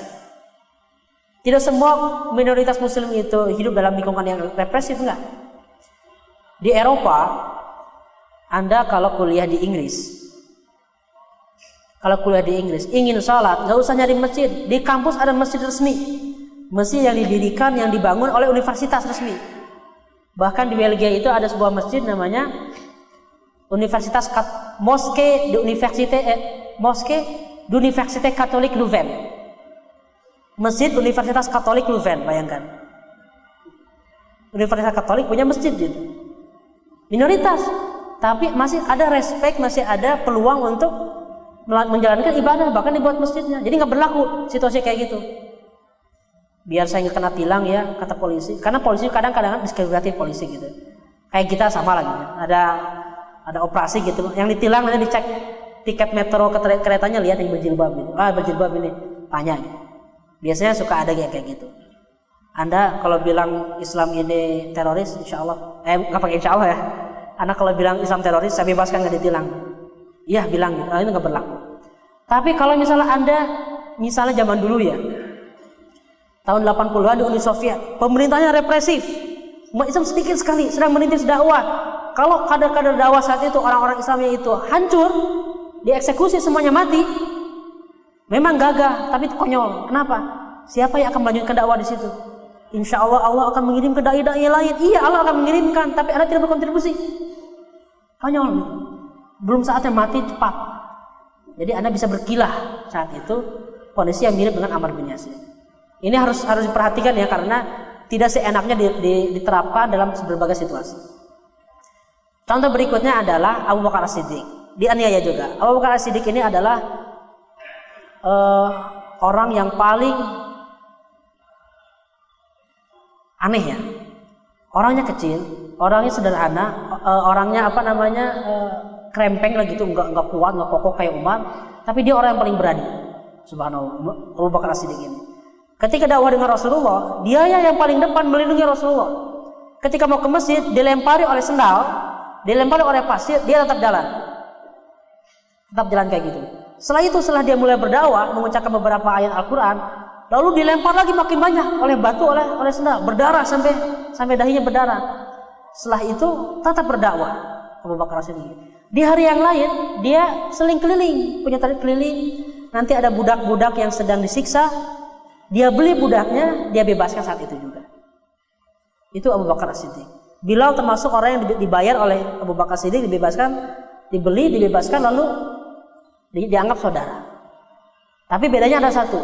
Tidak semua minoritas muslim itu hidup dalam lingkungan yang represif enggak. Di Eropa anda kalau kuliah di Inggris, kalau kuliah di Inggris, ingin sholat, nggak usah nyari masjid. Di kampus ada masjid resmi, masjid yang didirikan, yang dibangun oleh universitas resmi. Bahkan di Belgia itu ada sebuah masjid namanya Universitas Kat Moske di Universitas eh, Moske di Universitas Katolik Leuven. Masjid Universitas Katolik Leuven, bayangkan. Universitas Katolik punya masjid gitu. Minoritas, tapi masih ada respect, masih ada peluang untuk menjalankan ibadah, bahkan dibuat masjidnya. Jadi nggak berlaku situasi kayak gitu. Biar saya nggak kena tilang ya, kata polisi. Karena polisi kadang-kadang diskriminatif polisi gitu. Kayak kita sama lagi. Ada ada operasi gitu. Yang ditilang nanti dicek tiket metro keretanya lihat yang berjilbab gitu. Ah berjilbab ini, tanya. Gitu. Biasanya suka ada kayak gitu. Anda kalau bilang Islam ini teroris, insya Allah, eh nggak pakai insya Allah ya, anak kalau bilang Islam teroris saya bebaskan nggak ditilang iya bilang gitu nah, itu nggak berlaku tapi kalau misalnya anda misalnya zaman dulu ya tahun 80-an di Uni Soviet pemerintahnya represif Islam sedikit sekali sedang merintis dakwah kalau kader-kader dakwah saat itu orang-orang Islamnya itu hancur dieksekusi semuanya mati Memang gagah, tapi itu konyol. Kenapa? Siapa yang akan melanjutkan dakwah di situ? Insya Allah Allah akan mengirim ke dai-dai lain. Iya Allah akan mengirimkan, tapi Anda tidak berkontribusi. Konyol. Belum saatnya mati cepat. Jadi Anda bisa berkilah saat itu kondisi yang mirip dengan Amr bin Yasir. Ini harus harus diperhatikan ya karena tidak seenaknya diterapkan dalam berbagai situasi. Contoh berikutnya adalah Abu Bakar As-Siddiq. Dianiaya juga. Abu Bakar As-Siddiq ini adalah uh, orang yang paling aneh ya. Orangnya kecil, orangnya sederhana, uh, orangnya apa namanya uh, krempeng lah gitu, nggak nggak kuat, nggak kokoh kayak Umar, tapi dia orang yang paling berani. Subhanallah, Abu Bakar As-Siddiq ini. Ketika dakwah dengan Rasulullah, dia yang paling depan melindungi Rasulullah. Ketika mau ke masjid, dilempari oleh sendal, dilempari oleh pasir, dia tetap jalan. Tetap jalan kayak gitu. Setelah itu, setelah dia mulai berdakwah, mengucapkan beberapa ayat Al-Quran, lalu dilempar lagi makin banyak oleh batu, oleh oleh sendal, berdarah sampai sampai dahinya berdarah. Setelah itu, tetap berdakwah Abu Bakar Siddiq. Di hari yang lain, dia seling keliling, punya tarik keliling. Nanti ada budak-budak yang sedang disiksa, dia beli budaknya, dia bebaskan saat itu juga. Itu Abu Bakar Siddiq. Bilal termasuk orang yang dibayar oleh Abu Bakar Siddiq dibebaskan, dibeli, dibebaskan lalu di, dianggap saudara. Tapi bedanya ada satu.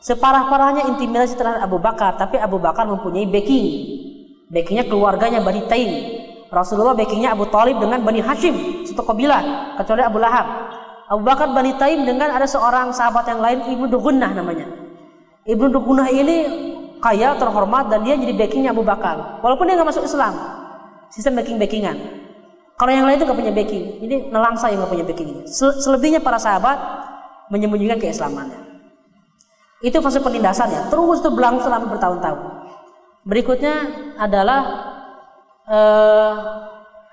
Separah-parahnya intimidasi terhadap Abu Bakar, tapi Abu Bakar mempunyai backing. Backingnya keluarganya Bani Taim. Rasulullah backingnya Abu Talib dengan Bani Hashim, satu kabilah, kecuali Abu Lahab. Abu Bakar Bani Taim dengan ada seorang sahabat yang lain, Ibnu Dugunnah namanya. Ibnu Dugunnah ini kaya, terhormat, dan dia jadi backingnya Abu Bakar. Walaupun dia nggak masuk Islam. Sistem backing-backingan. Kalau yang lain itu nggak punya backing. Ini nelangsa yang nggak punya backing. Selebihnya para sahabat menyembunyikan keislamannya. Itu fase penindasannya. Terus itu berlangsung selama bertahun-tahun. Berikutnya adalah uh,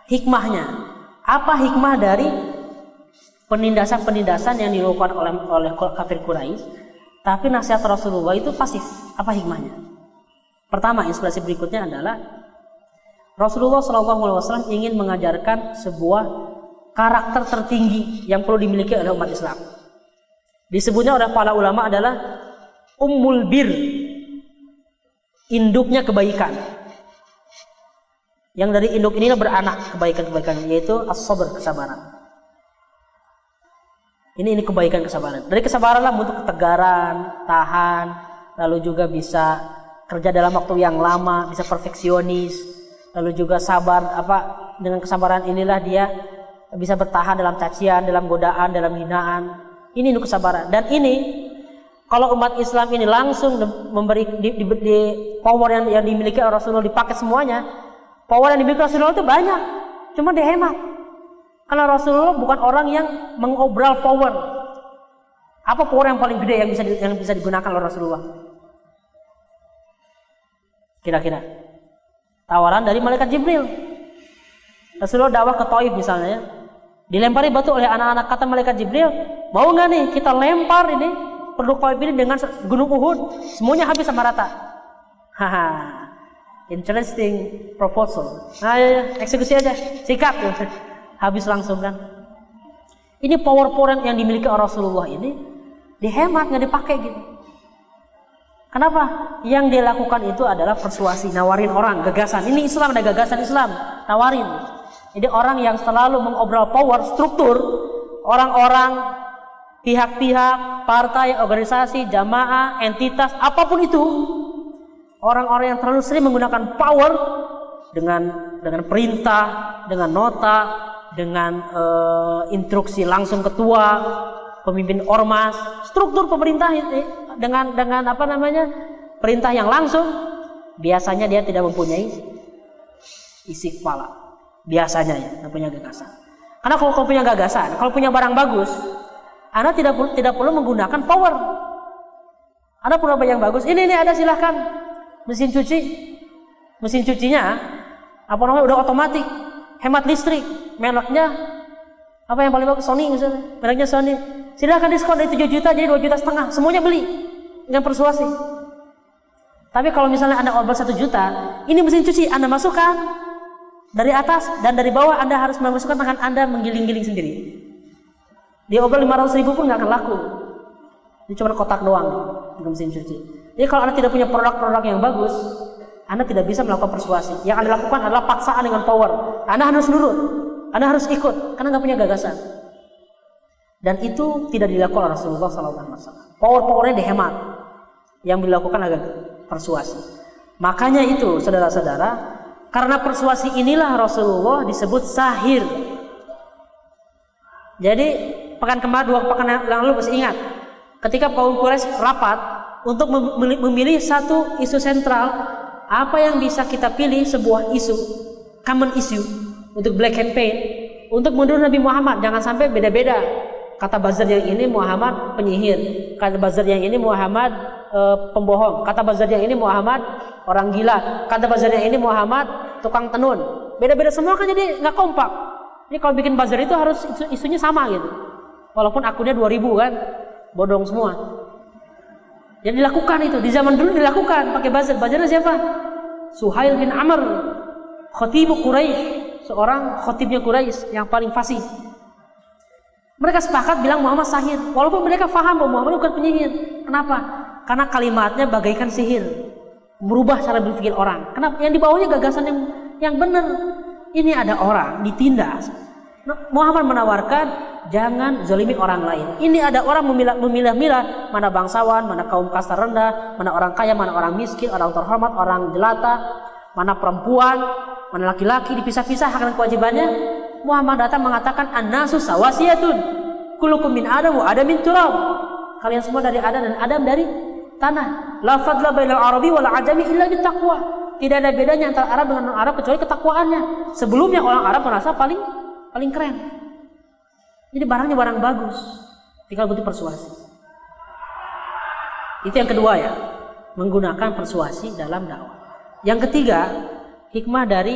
hikmahnya. Apa hikmah dari penindasan-penindasan yang dilakukan oleh oleh kafir Quraisy? Tapi nasihat Rasulullah itu pasif. Apa hikmahnya? Pertama, inspirasi berikutnya adalah Rasulullah SAW ingin mengajarkan sebuah karakter tertinggi yang perlu dimiliki oleh umat Islam. Disebutnya oleh para ulama adalah ummul bir, induknya kebaikan. Yang dari induk inilah beranak kebaikan-kebaikan yaitu as-sabr kesabaran. Ini ini kebaikan kesabaran. Dari kesabaran lah untuk ketegaran, tahan, lalu juga bisa kerja dalam waktu yang lama, bisa perfeksionis, lalu juga sabar apa dengan kesabaran inilah dia bisa bertahan dalam cacian, dalam godaan, dalam hinaan. Ini untuk kesabaran. Dan ini kalau umat Islam ini langsung memberi di, di, di power yang, yang dimiliki oleh Rasulullah dipakai semuanya, Power yang dimiliki Rasulullah itu banyak, cuma dihemat. Karena Rasulullah bukan orang yang mengobral power. Apa power yang paling gede yang bisa yang bisa digunakan oleh Rasulullah? Kira-kira tawaran dari malaikat Jibril. Rasulullah dakwah ke Taif misalnya ya. Dilempari batu oleh anak-anak kata malaikat Jibril, mau nggak nih kita lempar ini penduduk Taif ini dengan gunung Uhud, semuanya habis sama rata. Haha, interesting proposal. Nah, ya, ya, eksekusi aja, sikat. Habis langsung kan. Ini power-power yang dimiliki Rasulullah ini dihemat nggak dipakai gitu. Kenapa? Yang dia lakukan itu adalah persuasi, nawarin orang, gagasan. Ini Islam ada gagasan Islam, nawarin. Jadi orang yang selalu mengobrol power struktur, orang-orang, pihak-pihak, partai, organisasi, jamaah, entitas, apa pun itu, orang-orang yang terlalu sering menggunakan power dengan dengan perintah, dengan nota, dengan uh, instruksi langsung ketua, pemimpin ormas, struktur pemerintah dengan dengan apa namanya perintah yang langsung, biasanya dia tidak mempunyai isi kepala. Biasanya ya, tidak punya gagasan. Karena kalau kau punya gagasan, kalau punya barang bagus, Anda tidak tidak perlu menggunakan power. Anda punya barang bagus, ini ini ada silahkan mesin cuci mesin cucinya apa namanya udah otomatis hemat listrik. Mereknya apa yang paling bagus? Sony misalnya. Mereknya Sony. Silahkan diskon dari 7 juta jadi 2 juta setengah. Semuanya beli. Dengan persuasi. Tapi kalau misalnya anda obal 1 juta ini mesin cuci anda masukkan dari atas dan dari bawah anda harus memasukkan tangan anda menggiling-giling sendiri. Dia obal 500 ribu pun nggak akan laku. Ini cuma kotak doang di mesin cuci. Jadi kalau Anda tidak punya produk-produk yang bagus, Anda tidak bisa melakukan persuasi. Yang Anda lakukan adalah paksaan dengan power. Anda harus nurut. Anda harus ikut karena nggak punya gagasan. Dan itu tidak dilakukan oleh Rasulullah SAW. Power-powernya dihemat. Yang dilakukan agak persuasi. Makanya itu, saudara-saudara, karena persuasi inilah Rasulullah disebut sahir. Jadi pekan kemarin dua pekan yang lalu masih ingat ketika kaum Quraisy rapat untuk memilih satu isu sentral apa yang bisa kita pilih sebuah isu common issue untuk black campaign untuk mundur Nabi Muhammad jangan sampai beda-beda. Kata buzzer yang ini Muhammad penyihir kata buzzer yang ini Muhammad e, pembohong kata buzzer yang ini Muhammad orang gila kata buzzer yang ini Muhammad tukang tenun. Beda-beda semua kan jadi nggak kompak. Ini kalau bikin buzzer itu harus isu isunya sama gitu. Walaupun akunnya 2000 kan bodong semua yang dilakukan itu di zaman dulu dilakukan. Pakai buzzer buzzernya siapa? Suhail bin Amr khatibu Quraisy. Seorang khatibnya Quraisy yang paling fasih. Mereka sepakat bilang Muhammad sahir. Walaupun mereka faham bahwa Muhammad bukan penyihir. Kenapa? Karena kalimatnya bagaikan sihir. Merubah cara berpikir orang. Kenapa? Yang di bawahnya gagasan yang yang benar. Ini ada orang ditindas Muhammad menawarkan jangan zalimi orang lain. Ini ada orang memilah-milah mana bangsawan, mana kaum kasta rendah, mana orang kaya, mana orang miskin, orang terhormat, orang jelata, mana perempuan, mana laki-laki dipisah-pisah hak dan kewajibannya. Muhammad datang mengatakan an-nasu sawasiyatun. Kullukum min Adam wa Adam min turab. Kalian semua dari Adam dan Adam dari tanah. La fadla bainal arabi wal ajami illa bittaqwa. Tidak ada bedanya antara Arab dengan non-Arab kecuali ketakwaannya. Sebelumnya orang Arab merasa paling paling keren. Jadi barangnya barang bagus, tinggal butuh persuasi. Itu yang kedua ya, menggunakan persuasi dalam dakwah. Yang ketiga, hikmah dari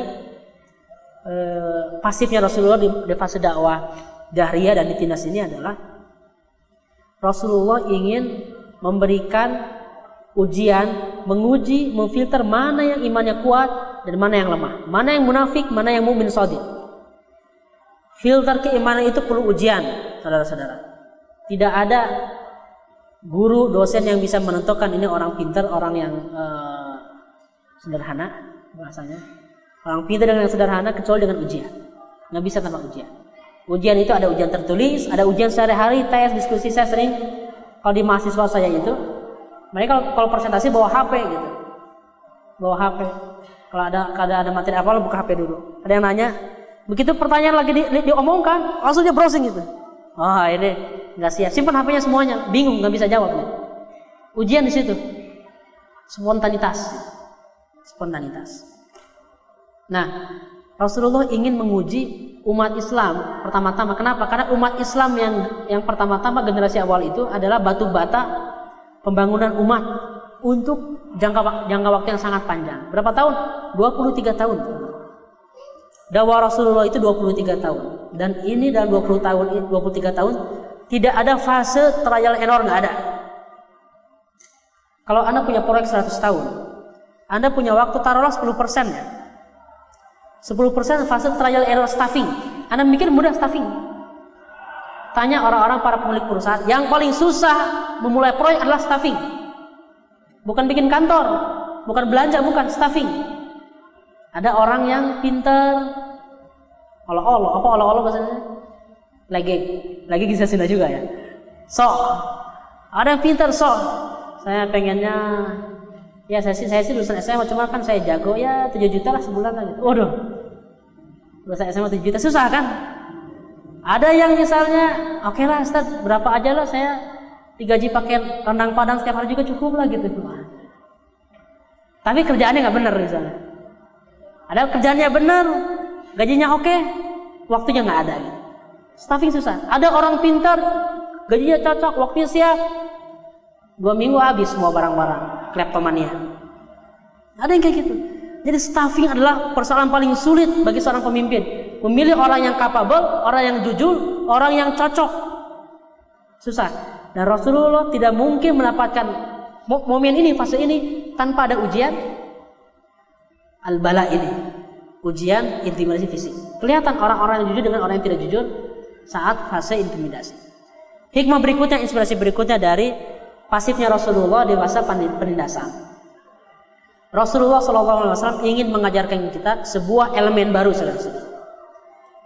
eh, pasifnya Rasulullah di, di fase dakwah Dahria dan ditindas ini adalah Rasulullah ingin memberikan ujian, menguji, memfilter mana yang imannya kuat dan mana yang lemah, mana yang munafik, mana yang mukmin sadiq. Filter keimanan itu perlu ujian, saudara-saudara. Tidak ada guru, dosen yang bisa menentukan ini orang pintar, orang yang uh, sederhana bahasanya. Orang pintar dengan yang sederhana kecuali dengan ujian. Nggak bisa tanpa ujian. Ujian itu ada ujian tertulis, ada ujian sehari-hari, tes, diskusi. Saya sering kalau di mahasiswa saya itu, mereka kalau, presentasi bawa HP gitu, bawa HP. Kalau ada kalau ada materi apa, buka HP dulu. Ada yang nanya, Begitu pertanyaan lagi di, di, diomongkan, langsung dia browsing gitu. Ah oh, ini nggak siap. Simpan HP-nya semuanya, bingung nggak bisa jawab. Nih. Ujian di situ, spontanitas, spontanitas. Nah, Rasulullah ingin menguji umat Islam pertama-tama. Kenapa? Karena umat Islam yang yang pertama-tama generasi awal itu adalah batu bata pembangunan umat untuk jangka jangka waktu yang sangat panjang. Berapa tahun? 23 tahun. Dakwah Rasulullah itu 23 tahun. Dan ini dalam 20 tahun 23 tahun tidak ada fase trial error nggak ada. Kalau Anda punya proyek 100 tahun, Anda punya waktu taruhlah 10 persen ya. 10 persen fase trial error staffing. Anda mikir mudah staffing. Tanya orang-orang para pemilik perusahaan, yang paling susah memulai proyek adalah staffing. Bukan bikin kantor, bukan belanja, bukan staffing. Ada orang yang pintar Allah Allah apa Allah Allah bahasanya? Lagi lagi bisa Sunda juga ya. So ada yang pintar so saya pengennya ya saya sih saya sih lulusan SMA cuma kan saya jago ya 7 juta lah sebulan lagi. Waduh lulusan SMA 7 juta susah kan? Ada yang misalnya oke okay lah Ustaz berapa aja lah saya digaji pakai rendang padang setiap hari juga cukup lah gitu. Tapi kerjaannya nggak benar misalnya. Ada kerjanya benar, gajinya oke, waktunya nggak ada. Staffing susah. Ada orang pintar, gajinya cocok, waktunya siap. Dua minggu habis semua barang-barang, kleptomania. Ada yang kayak gitu. Jadi staffing adalah persoalan paling sulit bagi seorang pemimpin. Memilih orang yang capable, orang yang jujur, orang yang cocok. Susah. Dan Rasulullah tidak mungkin mendapatkan momen ini, fase ini tanpa ada ujian, al-bala ini ujian intimidasi fisik kelihatan orang-orang yang jujur dengan orang yang tidak jujur saat fase intimidasi hikmah berikutnya inspirasi berikutnya dari pasifnya Rasulullah di masa penindasan. Rasulullah SAW ingin mengajarkan kita sebuah elemen baru saudara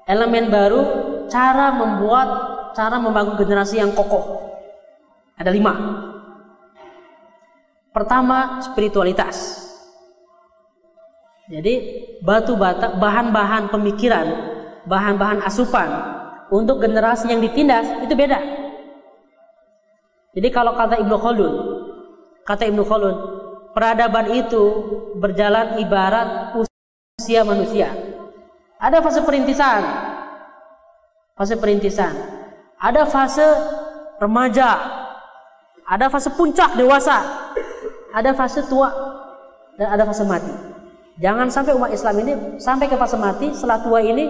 Elemen baru cara membuat, cara membangun generasi yang kokoh. Ada lima. Pertama, spiritualitas. Jadi batu bata, bahan-bahan pemikiran, bahan-bahan asupan untuk generasi yang ditindas itu beda. Jadi kalau kata Ibnu Khaldun, kata Ibnu Khaldun, peradaban itu berjalan ibarat usia manusia. Ada fase perintisan, fase perintisan, ada fase remaja, ada fase puncak dewasa, ada fase tua, dan ada fase mati. Jangan sampai umat Islam ini sampai ke fase mati, setelah tua ini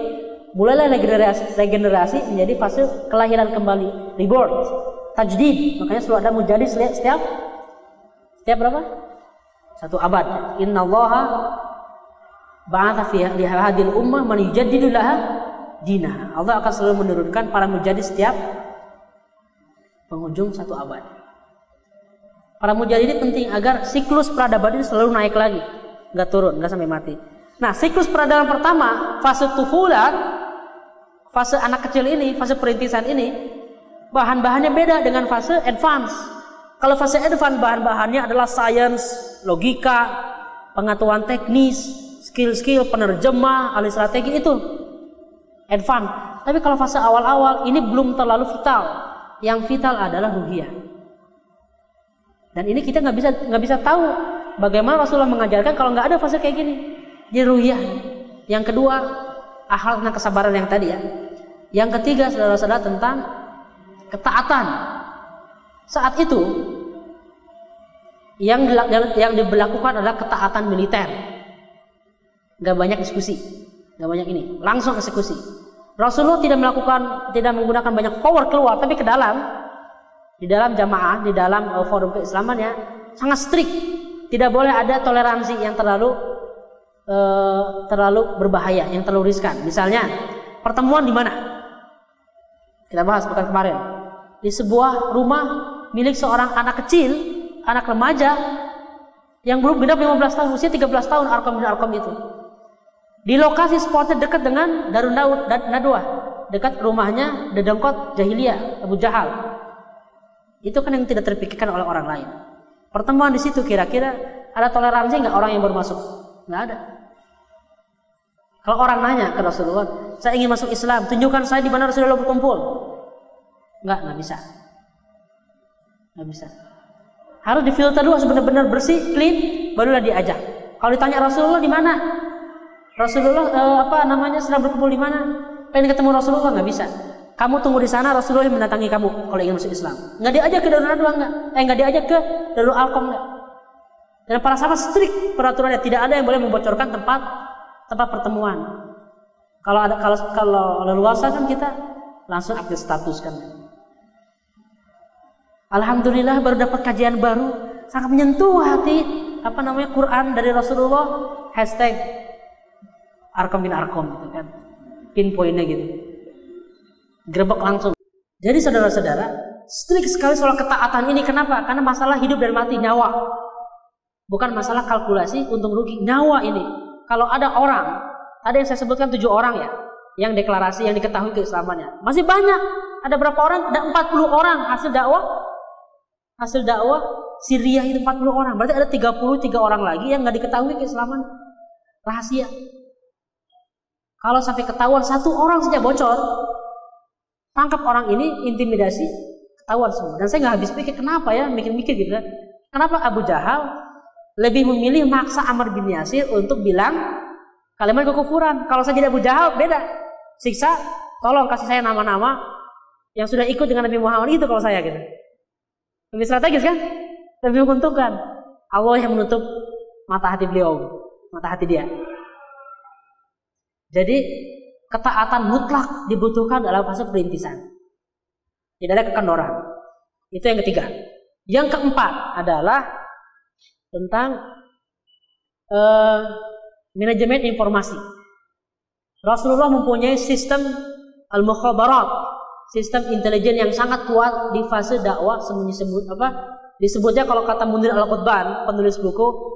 mulailah regenerasi, regenerasi menjadi fase kelahiran kembali, rebirth, tajdid. Makanya selalu ada menjadi setiap setiap berapa? Satu abad. Inna Allah ba'atha fi hadil ummah man yujaddidu laha dinah. Allah akan selalu menurunkan para menjadi setiap penghujung satu abad. Para mujahid ini penting agar siklus peradaban ini selalu naik lagi, nggak turun, nggak sampai mati. Nah, siklus peradaban pertama, fase tufulat, fase anak kecil ini, fase perintisan ini, bahan-bahannya beda dengan fase advance. Kalau fase advance bahan-bahannya adalah science, logika, pengetahuan teknis, skill-skill penerjemah, ahli strategi itu advance. Tapi kalau fase awal-awal ini belum terlalu vital. Yang vital adalah ruhiyah. Dan ini kita nggak bisa nggak bisa tahu bagaimana Rasulullah mengajarkan kalau nggak ada fase kayak gini. Di ruhiyah. Yang kedua, akhlak dan kesabaran yang tadi ya. Yang ketiga saudara-saudara tentang ketaatan. Saat itu yang yang diberlakukan adalah ketaatan militer. Gak banyak diskusi, gak banyak ini, langsung eksekusi. Rasulullah tidak melakukan, tidak menggunakan banyak power keluar, tapi ke dalam, di dalam jamaah, di dalam uh, forum keislamannya sangat strict. Tidak boleh ada toleransi yang terlalu uh, terlalu berbahaya, yang terlalu riskan. Misalnya pertemuan di mana? Kita bahas pekan kemarin. Di sebuah rumah milik seorang anak kecil, anak remaja yang belum genap 15 tahun, usia 13 tahun Arkom bin Arkom itu. Di lokasi spotnya dekat dengan Darun Daud dan Nadwa, dekat rumahnya Dedengkot Jahiliyah Abu Jahal. Itu kan yang tidak terpikirkan oleh orang lain. Pertemuan di situ kira-kira ada toleransi nggak orang yang baru masuk? Nggak ada. Kalau orang nanya ke Rasulullah, saya ingin masuk Islam, tunjukkan saya di mana Rasulullah berkumpul. Enggak, nggak bisa. Nggak bisa. Harus difilter dulu benar-benar bersih, clean, barulah diajak. Kalau ditanya Rasulullah di mana? Rasulullah eh, apa namanya sedang berkumpul di mana? Pengen ketemu Rasulullah nggak bisa. Kamu tunggu di sana Rasulullah yang mendatangi kamu kalau ingin masuk Islam. Nggak diajak ke Darul Nadwa enggak? Eh nggak diajak ke Darul Alkom enggak? Dan para sahabat strict peraturannya tidak ada yang boleh membocorkan tempat tempat pertemuan. Kalau ada kalau kalau leluasa kan kita langsung update status kan. Alhamdulillah baru dapat kajian baru sangat menyentuh hati apa namanya Quran dari Rasulullah hashtag Arkom bin Arkom gitu kan pinpointnya gitu gerbek langsung jadi saudara-saudara strict sekali soal ketaatan ini kenapa karena masalah hidup dan mati nyawa bukan masalah kalkulasi untung rugi nyawa ini kalau ada orang, tadi yang saya sebutkan tujuh orang ya, yang deklarasi, yang diketahui keislamannya. Masih banyak. Ada berapa orang? Ada 40 orang hasil dakwah. Hasil dakwah Syria itu 40 orang. Berarti ada 33 orang lagi yang nggak diketahui keislaman. Rahasia. Kalau sampai ketahuan satu orang saja bocor, tangkap orang ini, intimidasi, ketahuan semua. Dan saya nggak habis pikir kenapa ya, mikir-mikir gitu kan. Kenapa Abu Jahal lebih memilih maksa Amr bin Yasir untuk bilang kalimat kekufuran. Kalau saya jadi Abu Jahal beda. Siksa, tolong kasih saya nama-nama yang sudah ikut dengan Nabi Muhammad itu kalau saya gitu. Lebih strategis kan? Lebih menguntungkan. Allah yang menutup mata hati beliau, mata hati dia. Jadi ketaatan mutlak dibutuhkan dalam fase perintisan. Tidak ada kekendoran. Itu yang ketiga. Yang keempat adalah tentang uh, manajemen informasi. Rasulullah mempunyai sistem al-mukhabarat, sistem intelijen yang sangat kuat di fase dakwah sembunyi-sembunyi apa Disebutnya kalau kata Munir Al-Qutban, penulis buku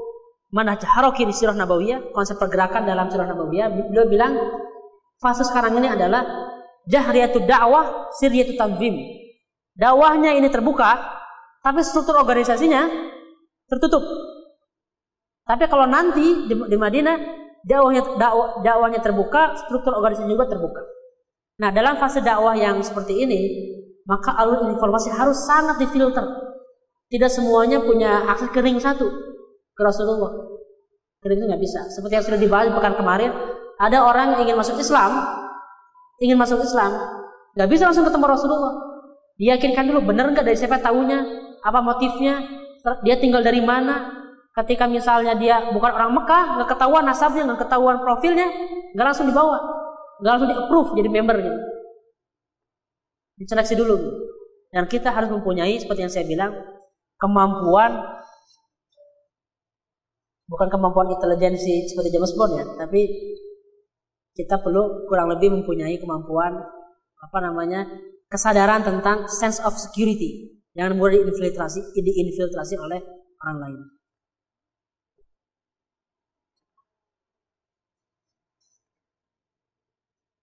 Manhaj Haroki di Sirah Nabawiyah, konsep pergerakan dalam Sirah Nabawiyah, beliau bilang fase sekarang ini adalah jahriyatul dakwah, sirriyatul tanzim. Dakwahnya ini terbuka, tapi struktur organisasinya tertutup. Tapi kalau nanti di, di Madinah dakwahnya dakwah, terbuka, struktur organisasi juga terbuka. Nah, dalam fase dakwah yang seperti ini, maka alur informasi harus sangat difilter. Tidak semuanya punya akses kering satu ke Rasulullah. Kering itu nggak bisa. Seperti yang sudah dibahas pekan kemarin, ada orang yang ingin masuk Islam, ingin masuk Islam, nggak bisa langsung ketemu Rasulullah. Diyakinkan dulu benar nggak dari siapa tahunya, apa motifnya, dia tinggal dari mana. Ketika misalnya dia bukan orang Mekah, nggak ketahuan nasabnya, nggak ketahuan profilnya, nggak langsung dibawa, nggak langsung di approve jadi member gitu. Diseleksi dulu. Dan kita harus mempunyai seperti yang saya bilang kemampuan bukan kemampuan intelijensi seperti James Bond ya, tapi kita perlu kurang lebih mempunyai kemampuan apa namanya kesadaran tentang sense of security jangan mudah diinfiltrasi diinfiltrasi oleh orang lain.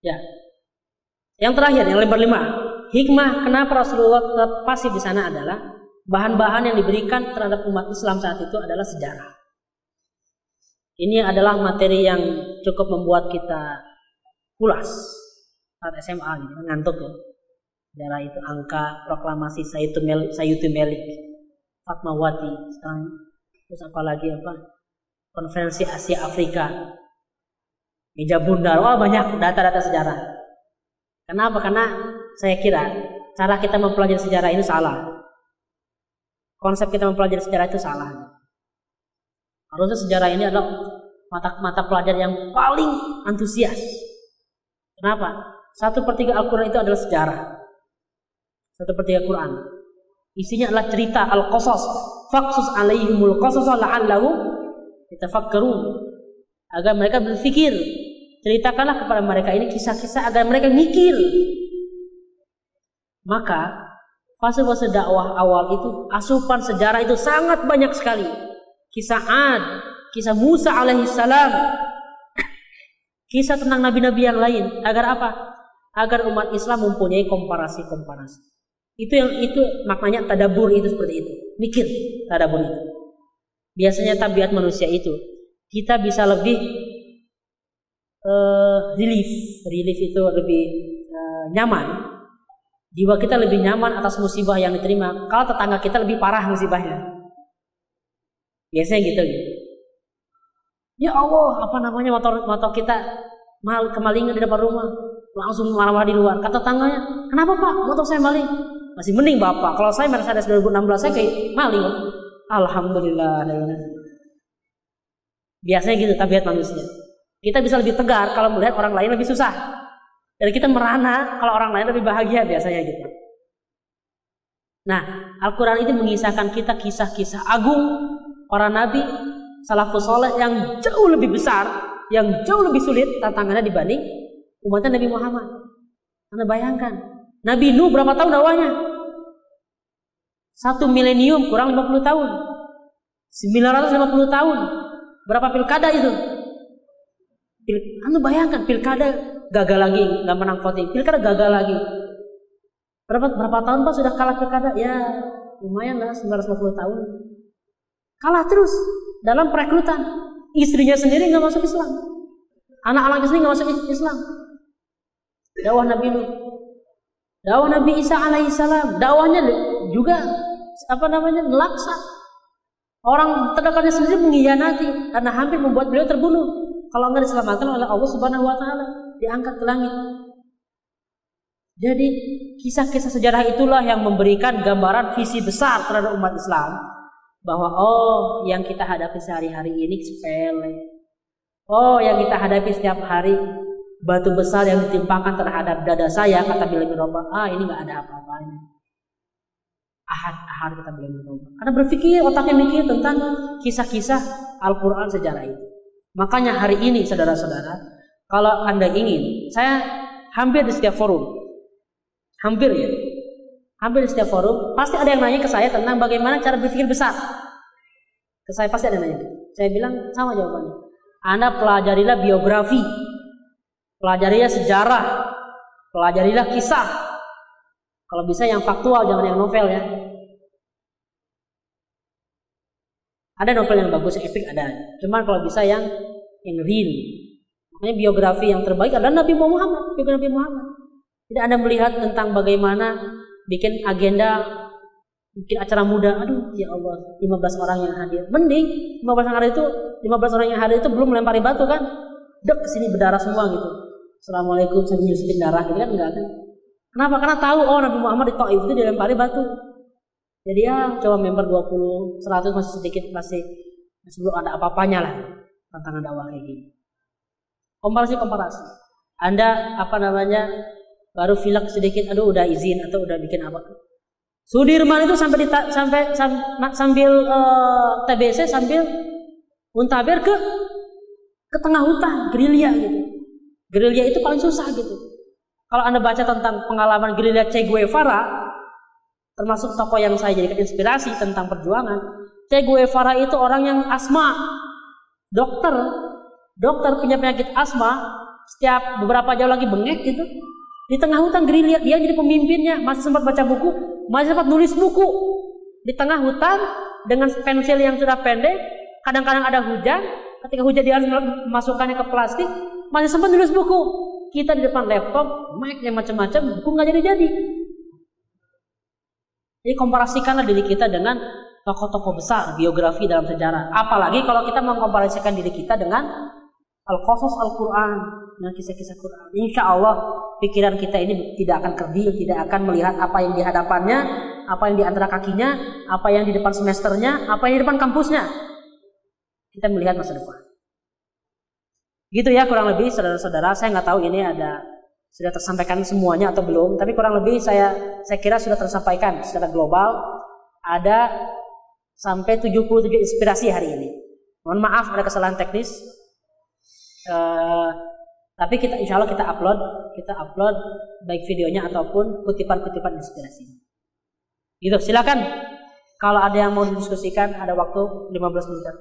Ya. Yang terakhir, yang lembar lima, hikmah kenapa Rasulullah tetap pasif di sana adalah bahan-bahan yang diberikan terhadap umat Islam saat itu adalah sejarah. Ini adalah materi yang cukup membuat kita pulas saat SMA gitu, ngantuk ya. Sejarah itu angka proklamasi Sayyidatu Melik, Sayyidatu Melik Fatmawati, sekarang terus apa lagi apa? Konferensi Asia Afrika, meja bundar, wah banyak data-data sejarah. Kenapa? Karena saya kira cara kita mempelajari sejarah ini salah konsep kita mempelajari sejarah itu salah. Harusnya sejarah ini adalah mata mata pelajaran yang paling antusias. Kenapa? Satu per tiga Al-Quran itu adalah sejarah. Satu per tiga Quran. Isinya adalah cerita Al-Qasas. Faksus alaihimul qasas la'allahum yatafakkarun. Agar mereka berpikir. Ceritakanlah kepada mereka ini kisah-kisah agar mereka mikir. Maka fase-fase dakwah awal itu asupan sejarah itu sangat banyak sekali. Kisah Ad, kisah Musa alaihissalam, kisah tentang nabi-nabi yang lain. Agar apa? Agar umat Islam mempunyai komparasi-komparasi. Itu yang itu maknanya tadabur itu seperti itu. Mikir tadabur itu. Biasanya tabiat manusia itu kita bisa lebih uh, relief, relief itu lebih uh, nyaman Jiwa kita lebih nyaman atas musibah yang diterima. Kalau tetangga kita lebih parah musibahnya. Biasanya gitu. gitu. Ya Allah, apa namanya motor motor kita mal kemalingan di depan rumah. Langsung marah-marah di luar. Kata tangganya, kenapa pak? Motor saya maling. Masih mending bapak. Kalau saya Mercedes 2016 saya kayak maling. Alhamdulillah. Biasanya gitu tabiat manusia. Kita bisa lebih tegar kalau melihat orang lain lebih susah. Dan kita merana kalau orang lain lebih bahagia biasanya gitu. Nah, Al-Quran ini mengisahkan kita kisah-kisah agung para nabi, salafus soleh yang jauh lebih besar, yang jauh lebih sulit tantangannya dibanding umatnya Nabi Muhammad. Anda bayangkan, Nabi Nuh berapa tahun dakwahnya? Satu milenium kurang 50 tahun. 950 tahun. Berapa pilkada itu? Pil, anda bayangkan pilkada gagal lagi, nggak menang voting. Pilkada gagal lagi. Berapa berapa tahun Pak sudah kalah pilkada? Ya lumayan lah 950 tahun. Kalah terus dalam perekrutan. Istrinya sendiri nggak masuk Islam. Anak-anaknya sendiri nggak masuk Islam. Dakwah Nabi Nuh. Dakwah Nabi Isa alaihissalam. Dakwahnya juga apa namanya melaksa. Orang terdekatnya sendiri mengkhianati karena hampir membuat beliau terbunuh. Kalau nggak diselamatkan oleh Allah Subhanahu Wa Taala diangkat ke langit. Jadi kisah-kisah sejarah itulah yang memberikan gambaran visi besar terhadap umat Islam bahwa oh yang kita hadapi sehari-hari ini sepele. Oh yang kita hadapi setiap hari batu besar yang ditimpakan terhadap dada saya kata Bila bin ah ini nggak ada apa-apanya. Ahad ahad kata Bila bin Karena berpikir otaknya mikir tentang kisah-kisah Al-Quran sejarah itu. Makanya hari ini saudara-saudara kalau Anda ingin, saya hampir di setiap forum, hampir ya, Hampir setiap forum pasti ada yang nanya ke saya tentang bagaimana cara berpikir besar. Ke saya pasti ada yang nanya. Saya bilang sama jawabannya. Anda pelajarilah biografi, pelajarilah sejarah, pelajarilah kisah. Kalau bisa yang faktual, jangan yang novel ya. Ada novel yang bagus, epic ada. Cuman kalau bisa yang yang real. Makanya biografi yang terbaik adalah Nabi Muhammad, Nabi Muhammad. Tidak Anda melihat tentang bagaimana bikin agenda bikin acara muda. Aduh ya Allah 15 orang yang hadir. Mending 15 orang hari itu 15 orang yang hadir itu belum melempari batu kan? Dek ke sini berdarah semua gitu. Assalamualaikum sambil nyusupin darah. Gitu kan? Enggak kan? Kenapa? Karena tahu oh Nabi Muhammad di Taif itu dilempari batu. Jadi ya coba member 20 100 masih sedikit masih masih belum ada apa-apanya lah. Tantangan dakwah kayak gini. Komparasi komparasi. Anda apa namanya baru filak sedikit aduh udah izin atau udah bikin apa Sudirman itu sampai dita, sampai sam, sambil uh, eh, TBC sambil muntaber ke ke tengah hutan gerilya gitu. Gerilya itu paling susah gitu. Kalau anda baca tentang pengalaman gerilya Che Guevara, termasuk tokoh yang saya jadikan inspirasi tentang perjuangan, Che Guevara itu orang yang asma, dokter, dokter punya penyakit asma, setiap beberapa jam lagi bengek gitu, di tengah hutan gerilya dia jadi pemimpinnya, masih sempat baca buku, masih sempat nulis buku di tengah hutan dengan pensil yang sudah pendek. Kadang-kadang ada hujan, ketika hujan dia harus memasukkannya ke plastik, masih sempat nulis buku. Kita di depan laptop, mic yang macam-macam, buku nggak jadi-jadi. Jadi komparasikanlah diri kita dengan tokoh-tokoh besar biografi dalam sejarah. Apalagi kalau kita mengkomparasikan diri kita dengan Al-Qasas Al-Quran dengan kisah-kisah Quran. Insya Allah pikiran kita ini tidak akan kerdil, tidak akan melihat apa yang di hadapannya, apa yang di antara kakinya, apa yang di depan semesternya, apa yang di depan kampusnya. Kita melihat masa depan. Gitu ya kurang lebih saudara-saudara. Saya nggak tahu ini ada sudah tersampaikan semuanya atau belum, tapi kurang lebih saya saya kira sudah tersampaikan secara global. Ada sampai 77 inspirasi hari ini. Mohon maaf ada kesalahan teknis. Uh, tapi kita insya Allah kita upload, kita upload baik videonya ataupun kutipan-kutipan inspirasi. Gitu, silakan. Kalau ada yang mau didiskusikan, ada waktu 15 menit.